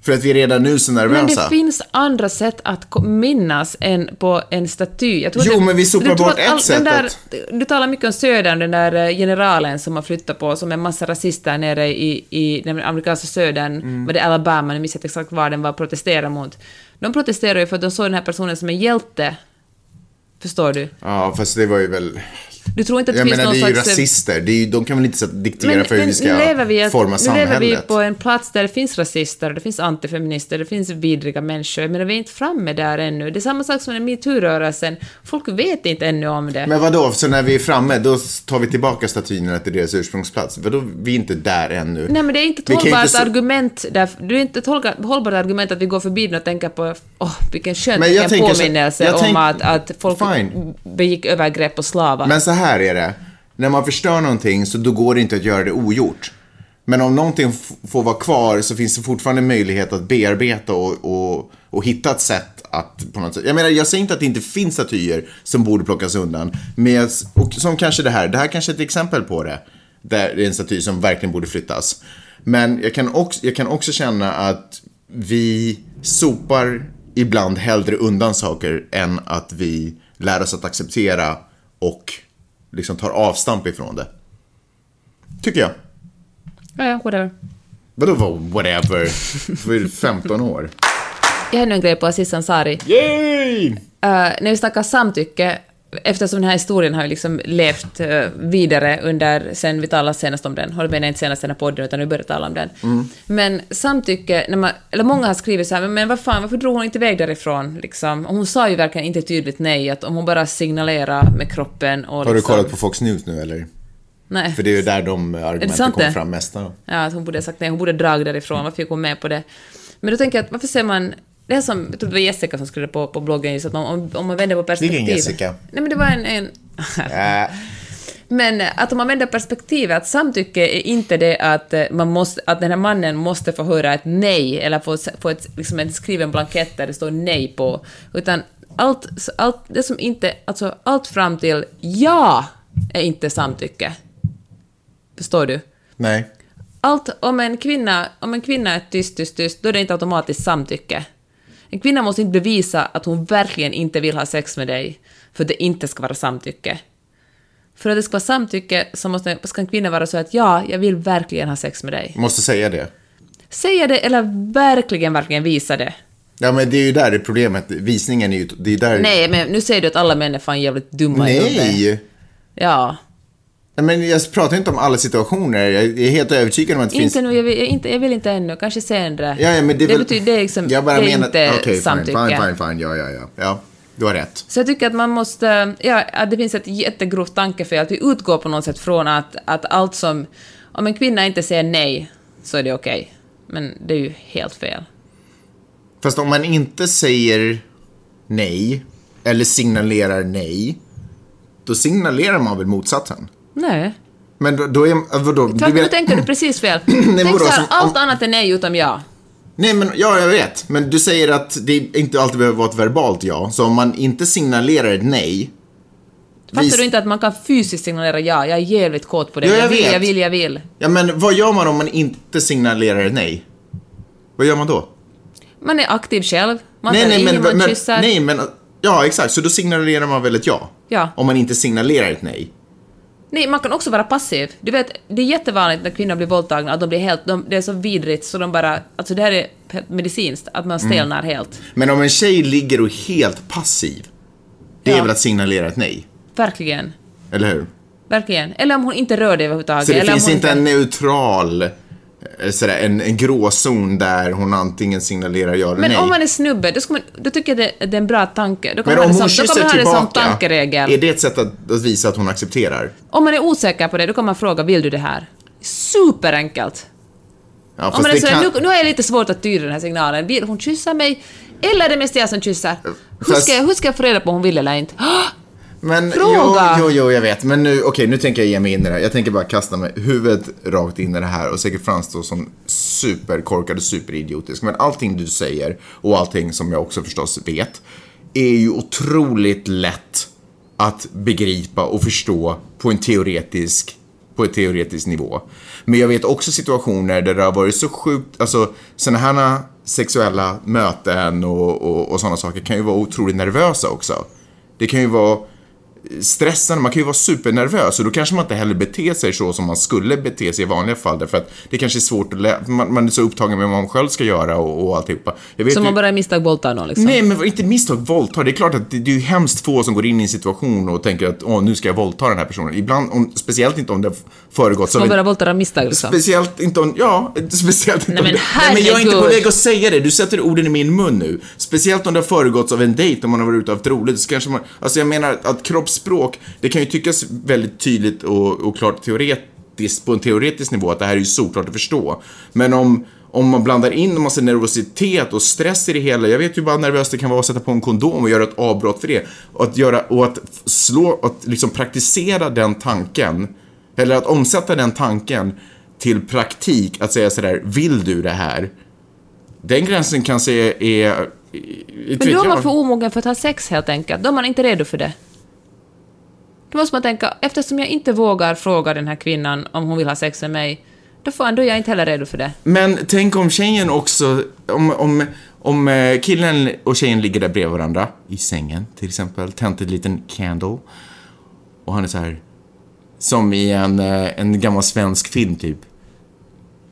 För att vi är redan nu så Men nervösa. det finns andra sätt att minnas än på en staty. Jag tror Jo, det- men vi sopar bort ett all- sätt där, Du talar mycket om södern, den där eh, generalen som har flyttat på, som en massa rasister nere i, i den amerikanska södern, Mm. var det Alabama, nu minns jag inte exakt var den var, protestera mot. De protesterade ju för att de såg den här personen som en hjälte. Förstår du? Ja, fast det var ju väl... Du tror inte att det Jag finns menar, någon det är ju slags... eh, rasister. Det är ju, de kan väl inte att diktera för hur vi ska nu lever vi, ett- forma nu samhället. lever vi på en plats där det finns rasister, det finns antifeminister, det finns vidriga människor, men vi är inte framme där ännu. Det är samma sak som med metoo-rörelsen. Folk vet inte ännu om det. Men vadå, så när vi är framme, då tar vi tillbaka statyerna till deras ursprungsplats? Vadå, vi är inte där ännu? Nej, men det är inte ett hållbart inte argument. Där, det är inte ett hållbart, argument att vi går förbi den och tänker på åh, vilken skön Men tänker så- påminnelse jag om tänk- att, att folk Fine. begick övergrepp på slavar. Så här är det. När man förstör någonting så då går det inte att göra det ogjort. Men om någonting får vara kvar så finns det fortfarande möjlighet att bearbeta och, och, och hitta ett sätt att på något sätt, jag menar jag säger inte att det inte finns statyer som borde plockas undan. Men jag, och som kanske det här, det här kanske är ett exempel på det. Där det är en staty som verkligen borde flyttas. Men jag kan också, jag kan också känna att vi sopar ibland hellre undan saker än att vi lär oss att acceptera och liksom tar avstamp ifrån det. Tycker jag. Ja, ja, whatever. Vadå whatever? För 15 år. Jag har ännu en grej på Aziz Ansari. Yay! Uh, när vi snackar samtycke, eftersom den här historien har ju liksom levt uh, vidare under, sen vi talade senast om den, och det menar inte senast den här podden, utan nu börjar tala om den. Men samtycke, när man, eller många har skrivit så här, men, vad fan, varför drog hon inte iväg därifrån? Liksom? Och hon sa ju verkligen inte tydligt nej, att om hon bara signalerar med kroppen och Har du liksom, kollat på Fox News nu eller? Nej. För det är ju där de argumenten kommer fram mest. då. Ja, att hon borde ha sagt nej, hon borde ha dragit därifrån, varför gick hon med på det? Men då tänker jag att varför ser man... Det är som, jag tror det var Jessica som skrev på, på bloggen, just att man, om, om man vänder på perspektivet... Vilken Jessica? Nej men det var en... en Äh, men att om man vänder perspektivet, att samtycke är inte det att, eh, man måste, att den här mannen måste få höra ett nej, eller få, få ett, liksom en skriven blankett där det står nej på, utan allt, allt det som inte, alltså allt fram till ja är inte samtycke. Förstår du? nej. Allt, om en kvinna, om en kvinna är tyst, tyst, tyst, då är det inte automatiskt samtycke. En kvinna måste inte bevisa att hon verkligen inte vill ha sex med dig för att det inte ska vara samtycke. För att det ska vara samtycke så måste, ska en kvinna vara så att ja, jag vill verkligen ha sex med dig. Måste säga det. Säga det eller verkligen, verkligen visa det. Ja men det är ju där det är problemet. Visningen är ju, det är där... Nej, men nu säger du att alla män är fan jävligt dumma i huvudet. Nej! Ja. Men jag pratar inte om alla situationer. Jag är helt övertygad om att det finns... Inte nu, jag vill, jag, inte, jag vill inte ännu, kanske senare. Ja, ja, men det, väl... betyder, det är liksom, jag bara det är menar... inte Okej, samtycke. fine, fine, fine, fine. Ja, ja, ja. Ja, du har rätt. Så jag tycker att man måste, ja, att det finns ett jättegrovt tankefel, att vi utgår på något sätt från att, att allt som, om en kvinna inte säger nej, så är det okej. Men det är ju helt fel. Fast om man inte säger nej, eller signalerar nej, då signalerar man väl motsatsen? Nej. Men då, då är... Vadå? Du Tvärtom, nu tänker du precis fel. men Tänk vadå, så här, som- allt om- annat är nej utom ja. Nej, men ja, jag vet. Men du säger att det inte alltid behöver vara ett verbalt ja. Så om man inte signalerar ett nej. Fattar vis- du inte att man kan fysiskt signalera ja, jag är jävligt kåt på det, Ja, jag jag, vill, vet. jag vill, jag vill. Ja, men vad gör man om man inte signalerar ett nej? Vad gör man då? Man är aktiv själv, man nej, tar nej, i, men, man men, kysser. nej, men... Ja, exakt. Så då signalerar man väl ett ja? Ja. Om man inte signalerar ett nej. Nej, man kan också vara passiv. Du vet, det är jättevanligt när kvinnor blir våldtagna att de blir helt, de, det är så vidrigt så de bara, alltså det här är medicinskt, att man Mm. stelnar helt. Men om en tjej ligger och är helt passiv, det är Ja. väl att signalera ett nej? Verkligen. Eller hur? Verkligen. Eller om hon inte rör det överhuvudtaget. Så det eller finns inte en neutral, sådär, en, en gråzon där hon antingen signalerar ja eller Men nej? om man är snubbe, då, man, då tycker jag det, det är en bra tanke. Då kan Men man om hon det kan kysser det tillbaka, tankeregel. är det ett sätt att, att visa att hon accepterar? Om man är osäker på det, då kan man fråga vill du det här? Superenkelt. Ja, Om man är det sådär, kan... nu, nu har jag lite svårt att tyda den här signalen. Vill hon kyssa mig? Eller är det mest jag som kysser? Hur Fast- ska, jag, hur ska jag få reda på om hon vill eller inte? Men Fråga! Jo, jo, jo, jag vet. Men nu, okej, nu tänker jag ge mig in i det här. Jag tänker bara kasta mig huvudet rakt in i det här och säkert framstå som superkorkad och superidiotisk. Men allting du säger och allting som jag också förstås vet är ju otroligt lätt att begripa och förstå på en teoretisk på ett teoretisk nivå. Men jag vet också situationer där det har varit så sjukt, alltså sådana här sexuella möten och, och, och sådana saker kan ju vara otroligt nervösa också. Det kan ju vara stressande, man kan ju vara supernervös och då kanske man inte heller beter sig så som man skulle bete sig i vanliga fall därför att det kanske är svårt att lä- man, man är så upptagen med vad man själv ska göra och, och alltihopa. Jag vet Som ju- man bara i misstag våldtar någon liksom. Nej, men inte misstag, våldta. Det är klart att det, det är ju hemskt få som går in i en situation och tänker att åh, nu ska jag våldta den här personen. Ibland, om, speciellt inte om det har föregått Man av bara en... våldtar av misstag liksom. Speciellt inte om, ja, speciellt inte Nej, om men det, Nej men jag är inte på väg att säga det, du sätter orden i min mun nu. Speciellt om det har föregåtts av en dejt, om man har varit ute och haft roligt, så kanske man, alltså jag menar att kroppsspråk, det kan ju tyckas väldigt tydligt och, och klart teoretiskt, på en teoretisk nivå, att det här är ju såklart att förstå. Men om, om man blandar in en massa nervositet och stress i det hela, jag vet ju bara hur nervöst det kan vara att sätta på en kondom och göra ett avbrott för det. Och att göra, och att slå, att liksom praktisera den tanken, eller att omsätta den tanken till praktik, att säga sådär, vill du det här? Den gränsen kanske är, är Men då är man för omogen för att ha sex helt enkelt. Då är man inte redo för det. Då måste man tänka, eftersom jag inte vågar fråga den här kvinnan om hon vill ha sex med mig, då, fan, då är jag inte heller redo för det. Men tänk om tjejen också, om, om, om eh, killen och tjejen ligger där bredvid varandra, i sängen till exempel, tänt en liten candle. Och han är så här, som i en, eh, en gammal svensk film typ.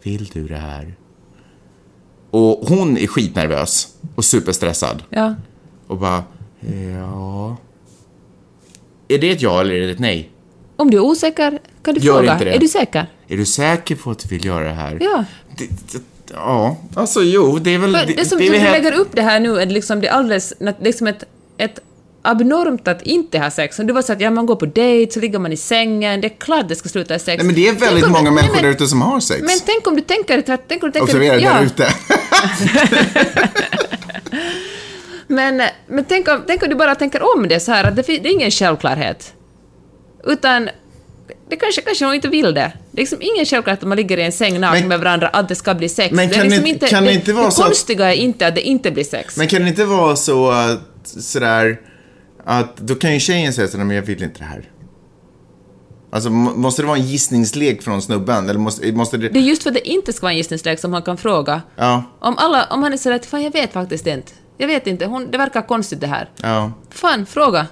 Vill du det här? Och hon är skitnervös och superstressad. Ja. Och bara, ja... Är det ett ja eller är det ett nej? Om du är osäker kan du Gör fråga. inte det. Är du säker? Är du säker på att du vill göra det här? Ja. Det, det, ja, alltså jo, det är väl... För det, som är du helt- lägger upp det här nu är liksom det alldeles, liksom ett, ett abnormt att inte ha sex. Om du var så att ja, man går på dejt, så ligger man i sängen, det är klart det ska sluta i sex. Nej, men det är väldigt om- många människor där ute som har sex. Men tänk om du tänker tänk om du tänker... Observera, ja, där ute. Men, men tänk, om, tänk om du bara tänker om det så här att det, det är ingen självklarhet. Utan det kanske, kanske hon inte vill det. Det är liksom ingen självklarhet att man ligger i en säng naken med varandra att det ska bli sex. Men det är kan liksom det- inte, kan det det, inte vara det så att- konstiga är inte att det inte blir sex. Men kan det inte vara så att, sådär, att då kan ju tjejen säga sådär, men jag vill inte det här. Alltså, må- måste det vara en gissningslek från snubben? Eller måste, måste det... Det är just för att det inte ska vara en gissningslek som han kan fråga. Ja, Om, alla, om han är sådär att fan jag vet faktiskt inte. Jag vet inte, hon, det verkar konstigt det här. ja. Fan, fråga.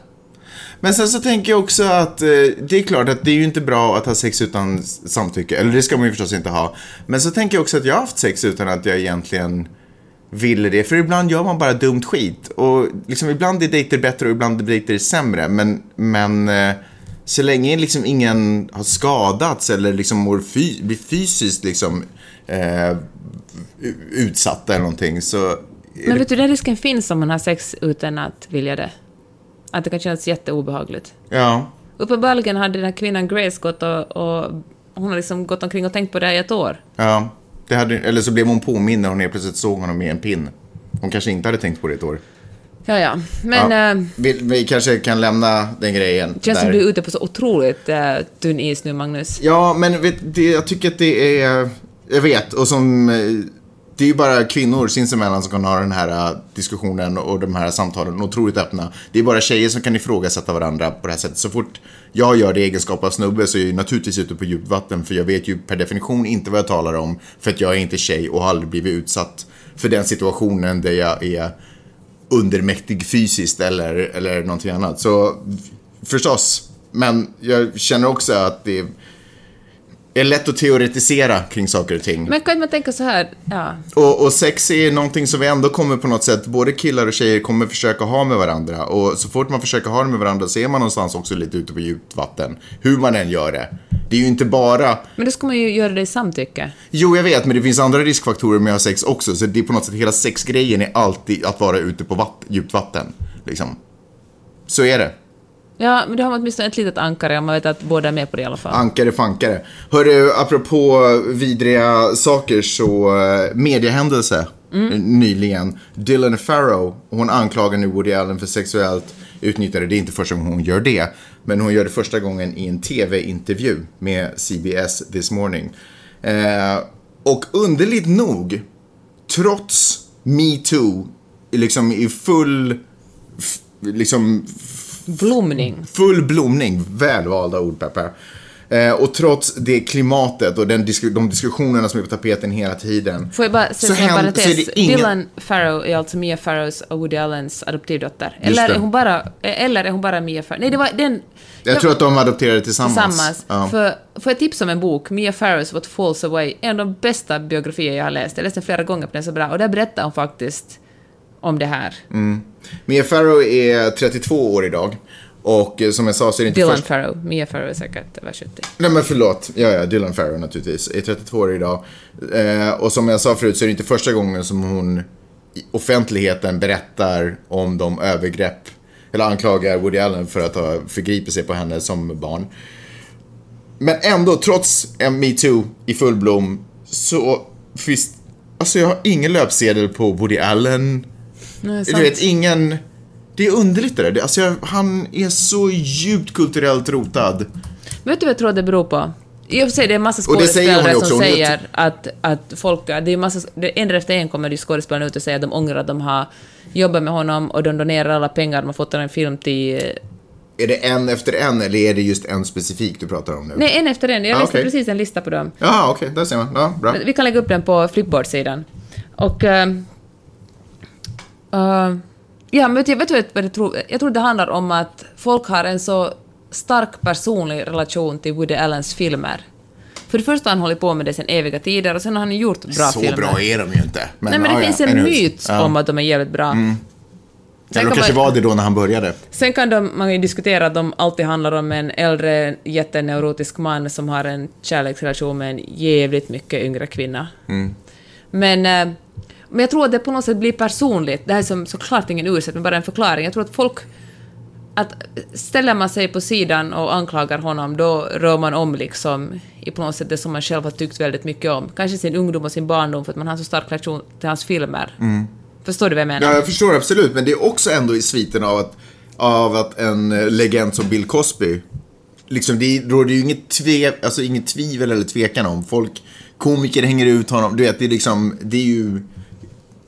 Men sen så tänker jag också att eh, det är klart att det är ju inte bra att ha sex utan samtycke. Eller det ska man ju förstås inte ha. Men så tänker jag också att jag har haft sex utan att jag egentligen ville det. För ibland gör man bara dumt skit. Och liksom ibland är dejter bättre och ibland är dejter sämre. Men, men eh, så länge liksom ingen har skadats eller liksom mår fy- blir fysiskt liksom eh, utsatta eller någonting så... Men vet du, den risken finns om man har sex utan att vilja det. Att det kan kännas jätteobehagligt. Ja. Uppenbarligen hade den här kvinnan Grace gått och, och hon har liksom gått omkring och tänkt på det här i ett år. Ja, det hade, eller så blev hon påmind när hon helt plötsligt såg honom med en pin. Hon kanske inte hade tänkt på det ett år. Ja, ja. Men ja. eh, vi, vi kanske kan lämna den grejen det känns där. som du är ute på så otroligt uh, tunn is nu, Magnus. Ja, men vet, det, jag tycker att det är... Jag vet, och som... Det är ju bara kvinnor sinsemellan som kan ha den här äh, diskussionen och de här samtalen otroligt öppna. Det är bara tjejer som kan ifrågasätta varandra på det här sättet. Så fort jag gör det i egenskap av snubbe så är jag naturligtvis ute på djupt vatten för jag vet ju per definition inte vad jag talar om för att jag är inte tjej och har aldrig blivit utsatt för den situationen där jag är undermäktig fysiskt eller, eller någonting annat. Så förstås, men jag känner också att det är lätt att teoretisera kring saker och ting. Men kan man tänka så här, ja. Och, och sex är någonting som vi ändå kommer på något sätt, både killar och tjejer kommer försöka ha med varandra. Och så fort man försöker ha det med varandra så är man någonstans också lite ute på djupt vatten. Hur man än gör det. Det är ju inte bara, Men då ska man ju göra det i samtycke. jo jag vet, men det finns andra riskfaktorer med att ha sex också. Så det är på något sätt, hela sexgrejen är alltid att vara ute på vatt, djupt vatten. Liksom. Så är det. Ja, men då har man åtminstone ett litet ankare om man vet att båda är med på det i alla fall. Ankare fankare. Hörru, apropå vidriga saker så, uh, mediehändelse Mm. eh, nyligen. Dylan Farrow, hon anklagar nu Woody Allen för sexuellt utnyttjande. Det är inte första gången hon gör det. Men hon gör det första gången i en tv-intervju med CBS This Morning. Eh, och underligt nog, trots metoo, liksom i full, liksom Blomning. full blomning, välvalda ord Peppe. Eh, och trots det klimatet och den disku- de diskussionerna som är på tapeten hela tiden. Får jag bara säga en parentes? ingen- Dylan Farrow är alltså Mia Farrows och Woody Allens adoptivdotter. Eller är, hon bara, eller är hon bara Mia Farrow? Nej, det var den... Jag tror att de adopterade tillsammans. Tillsammans. Ja. För, får jag tipsa om en bok, Mia Farrows What Falls Away, en av de bästa biografier jag har läst. Jag läste den flera gånger, för den är så bra. Och där berättar hon faktiskt om det här. Mia Farrow är 32 år idag. Och eh, som jag sa så är det inte Dylan först... Farrow. Mia Farrow är säkert över 70. Nej men förlåt, ja ja, Dylan Farrow naturligtvis, är 32 år idag. Eh, och som jag sa förut så är det inte första gången som hon i offentligheten berättar om de övergrepp, eller anklagar Woody Allen för att ha förgripit sig på henne som barn. Men ändå, trots en metoo i full blom, så finns, alltså jag har ingen löpsedel på Woody Allen. Nej, Du vet, ingen... Det är underligt det där. Det- Alltså, jag, han är så djupt kulturellt rotad. Vet du vad jag tror det beror på? I och för sig, det är en massa skådespelare också, som är- säger att, att folk... Det är massa, det, en efter en kommer ju skådespelarna ut och säger att de ångrar att de har jobbat med honom och de donerar alla pengar de har fått av en film till... Är det en efter en eller är det just en specifik du pratar om nu? Nej, en efter en. Jag Ah, läste okej. precis en lista på dem. Ja, okej, där ser man. Ja, bra. Vi kan lägga upp den på Flipboard-sidan. Och... ehm, eh, ja, men du, vet du vad jag tror? Jag tror det handlar om att folk har en så stark personlig relation till Woody Allens filmer. För det första har han hållit på med det sen eviga tider och sen har han gjort bra Så filmer. bra är de ju inte. Men, Nej, men det ja, finns ja, en myt Ja. Mm. om att de är jävligt bra. Eller Sen kan kanske man- var det då när han började. Sen kan de, man ju diskutera att de alltid handlar om en äldre jätteneurotisk man som har en kärleksrelation med en jävligt mycket yngre kvinna. Men, eh, men jag tror att det på något sätt blir personligt. Det här är som, såklart ingen ursäkt, men bara en förklaring. Jag tror att folk... Att ställer man sig på sidan och anklagar honom, då rör man om liksom i på något sätt det som man själv har tyckt väldigt mycket om. Kanske sin ungdom och sin barndom, för att man har så stark relation till hans filmer. Förstår du vad jag menar? Ja, jag förstår absolut, men det är också ändå i sviten av att, av att en eh, legend som Bill Cosby, liksom det råder ju inget, tve, alltså inget tvivel eller tvekan om. Folk, komiker hänger ut honom, du vet, det är liksom, det är ju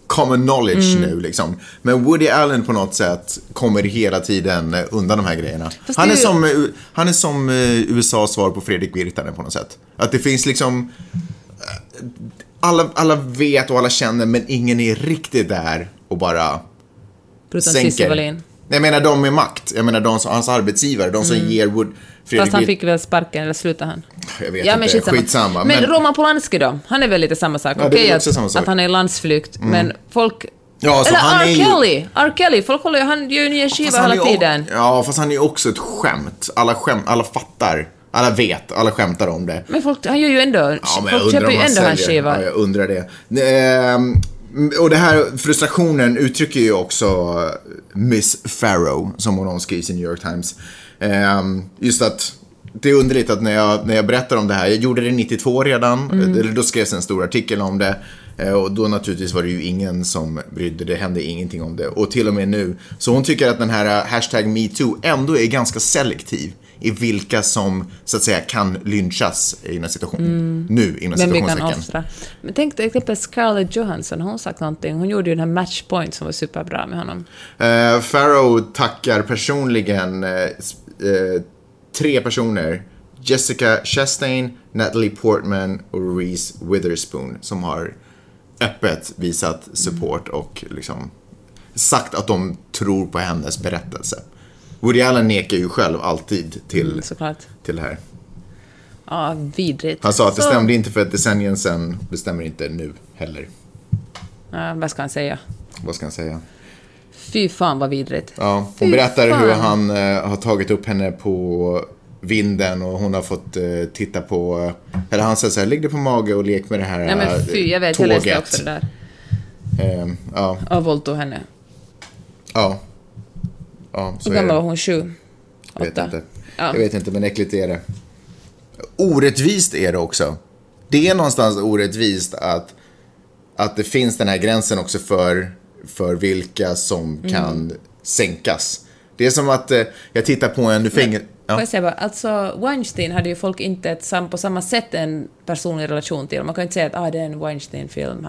common knowledge Mm. nu liksom. Men Woody Allen på något sätt kommer hela tiden eh, undan de här grejerna. Fast Han är, ju- som, eh, han är som eh, USAs svar på Fredrik Virtanen på något sätt. Att det finns liksom alla, alla vet och alla känner men ingen är riktigt där och bara Förutom sänker. Jag menar de med makt. Jag menar de som, hans arbetsgivare, de som ger Wood, Fredrik Fast han fick väl sparken, eller slutade han? Jag vet ja, men inte, skitsamma. skitsamma. Men, men, Roman Polanski då? Han är väl lite samma sak? Ja, Okej att, samma sak. Mm. att han är i landsflykt, men folk... Ja, så Eller han R. är ju- Kelly! R. Kelly, folk håller ju... Han gör ju nya skivor hela tiden. Ja, fast han är ju också ett skämt. Alla, skämt, alla fattar. Alla vet, alla skämtar om det. Men folk, han gör ju ändå... Ja, men folk köper ju ändå hans skiva. Ja, jag undrar det. Ehm, och det här frustrationen uttrycker ju också Miss Farrow, som hon omskrivs i New York Times. Ehm, just att det är underligt att när jag, när jag berättar om det här, jag gjorde det 92 redan, Mm. då skrevs en stor artikel om det. Eh, Och då naturligtvis var det ju ingen som brydde, det hände ingenting om det. Och till och med nu. Så hon tycker att den här eh, hashtag metoo ändå är ganska selektiv i vilka som så att säga kan lynchas inom situation, nu inom situationstecken. Men tänk till exempel Scarlett Johansson, har hon sagt någonting? Hon gjorde ju den här Matchpoint som var superbra med honom. Uh, Farrow tackar personligen s- eh, tre personer. Jessica Chastain, Natalie Portman och Reese Witherspoon som har öppet visat support och liksom sagt att de tror på hennes berättelse. Woody Allen nekar ju själv alltid till, Mm, Såklart. till det här. Ja, vidrigt. Han sa att det Så- stämde inte för ett decennium sedan, det stämmer inte nu heller. Ja, vad ska han säga? Vad ska han säga? Fy fan vad vidrigt. Ja, hon Fy berättar hur fan. han eh, har tagit upp henne på vinden och hon har fått eh, titta på, eller han säger så här, ligg dig på mage och lek med det här Nej men eh, fy, jag vet, tåget. jag läste också det där. Eh, ja, Och våldtog henne. ja. Ja, så Hur gammal var hon? Sju? Jag vet inte. Ja. Jag vet inte, men äckligt är det. Orättvist är det också. Det är någonstans orättvist att, att det finns den här gränsen också för, för vilka som Mm. kan sänkas. Det är som att eh, jag tittar på en fängelse... Får Ja. jag säga bara, alltså Weinstein hade ju folk inte ett, på samma sätt en personlig relation till. Man kan ju inte säga att ah, det är en Weinstein-film.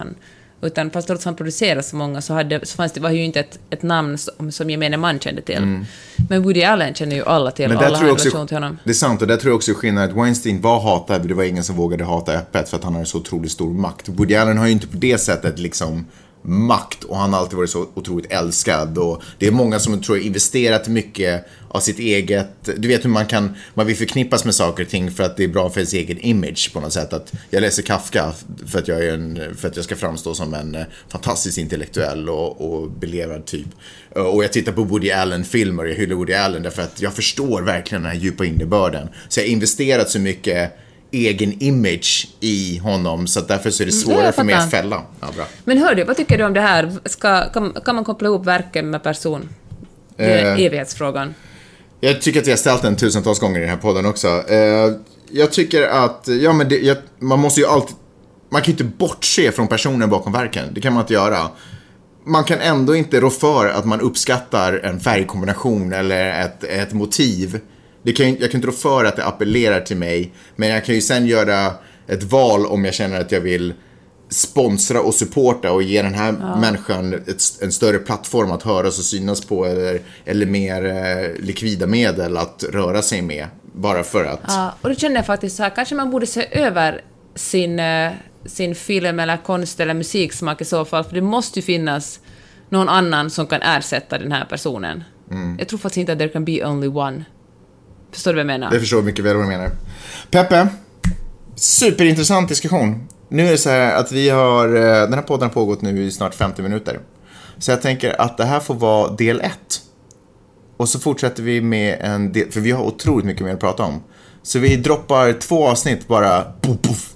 Utan fast trots att han producerade så många så, hade, så fanns det, var ju inte ett, ett namn som, som gemene man kände till. Men Woody Allen känner ju alla till, Mm. Men alla har en relation till honom. det är sant, och där tror jag också skillnaden att Weinstein var hatad, det var ingen som vågade hata öppet för att han hade så otroligt stor makt. Woody Allen har ju inte på det sättet liksom makt och han har alltid varit så otroligt älskad och det är många som tror jag investerat mycket av sitt eget, du vet hur man kan, man vill förknippas med saker och ting för att det är bra för ens egen image på något sätt. Att jag läser Kafka för att jag, är en, för att jag ska framstå som en eh, fantastisk fantastiskt intellektuell och, och belevad typ. Eh, och jag tittar på Woody Allen-filmer, jag hyllar Woody Allen därför att jag förstår verkligen den här djupa innebörden. Så jag har investerat så mycket egen image i honom så att därför så är det ja, svårare för mig att fälla. Ja, bra. Men hör du, vad tycker du om det här? Ska, kan, kan man koppla ihop verken med person? Det är Eh. evighetsfrågan. Jag tycker att jag har ställt den tusentals gånger i den här podden också. Eh, jag tycker att, ja men det, jag, man måste ju alltid, man kan ju inte bortse från personen bakom verken. Det kan man inte göra. Man kan ändå inte rå för att man uppskattar en färgkombination eller ett, ett motiv Det kan, jag kan inte rå för att det appellerar till mig, men jag kan ju sen göra ett val om jag känner att jag vill sponsra och supporta och ge den här människan ett, en större plattform att höras och synas på eller, eller mer eh, likvida medel att röra sig med. Bara för att. Ja, och då känner jag faktiskt så här, kanske man borde se över sin, eh, sin film eller konst eller musiksmak i så fall, för det måste ju finnas någon annan som kan ersätta den här personen. Mm. Jag tror faktiskt inte att there can be only one. Förstår du vad jag menar? Jag förstår mycket väl vad du menar. Peppe, superintressant diskussion. Nu är det så här att vi har, eh, den här podden har pågått nu i snart 50 minuter. Så jag tänker att det här får vara del ett. Och så fortsätter vi med en del, för vi har otroligt mycket mer att prata om. Så vi droppar två avsnitt bara, puff, puff.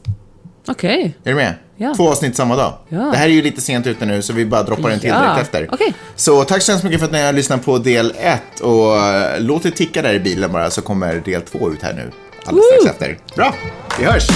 Okej. Är du med? Ja. Två avsnitt samma dag. Ja. Det här är ju lite sent ute nu, så vi bara droppar en till Ja. direkt efter. Okej. Så tack så hemskt mycket för att ni har lyssnat på del 1 och eh, låt det ticka där i bilen bara så kommer del 2 ut här nu alldeles strax efter. Bra, vi hörs!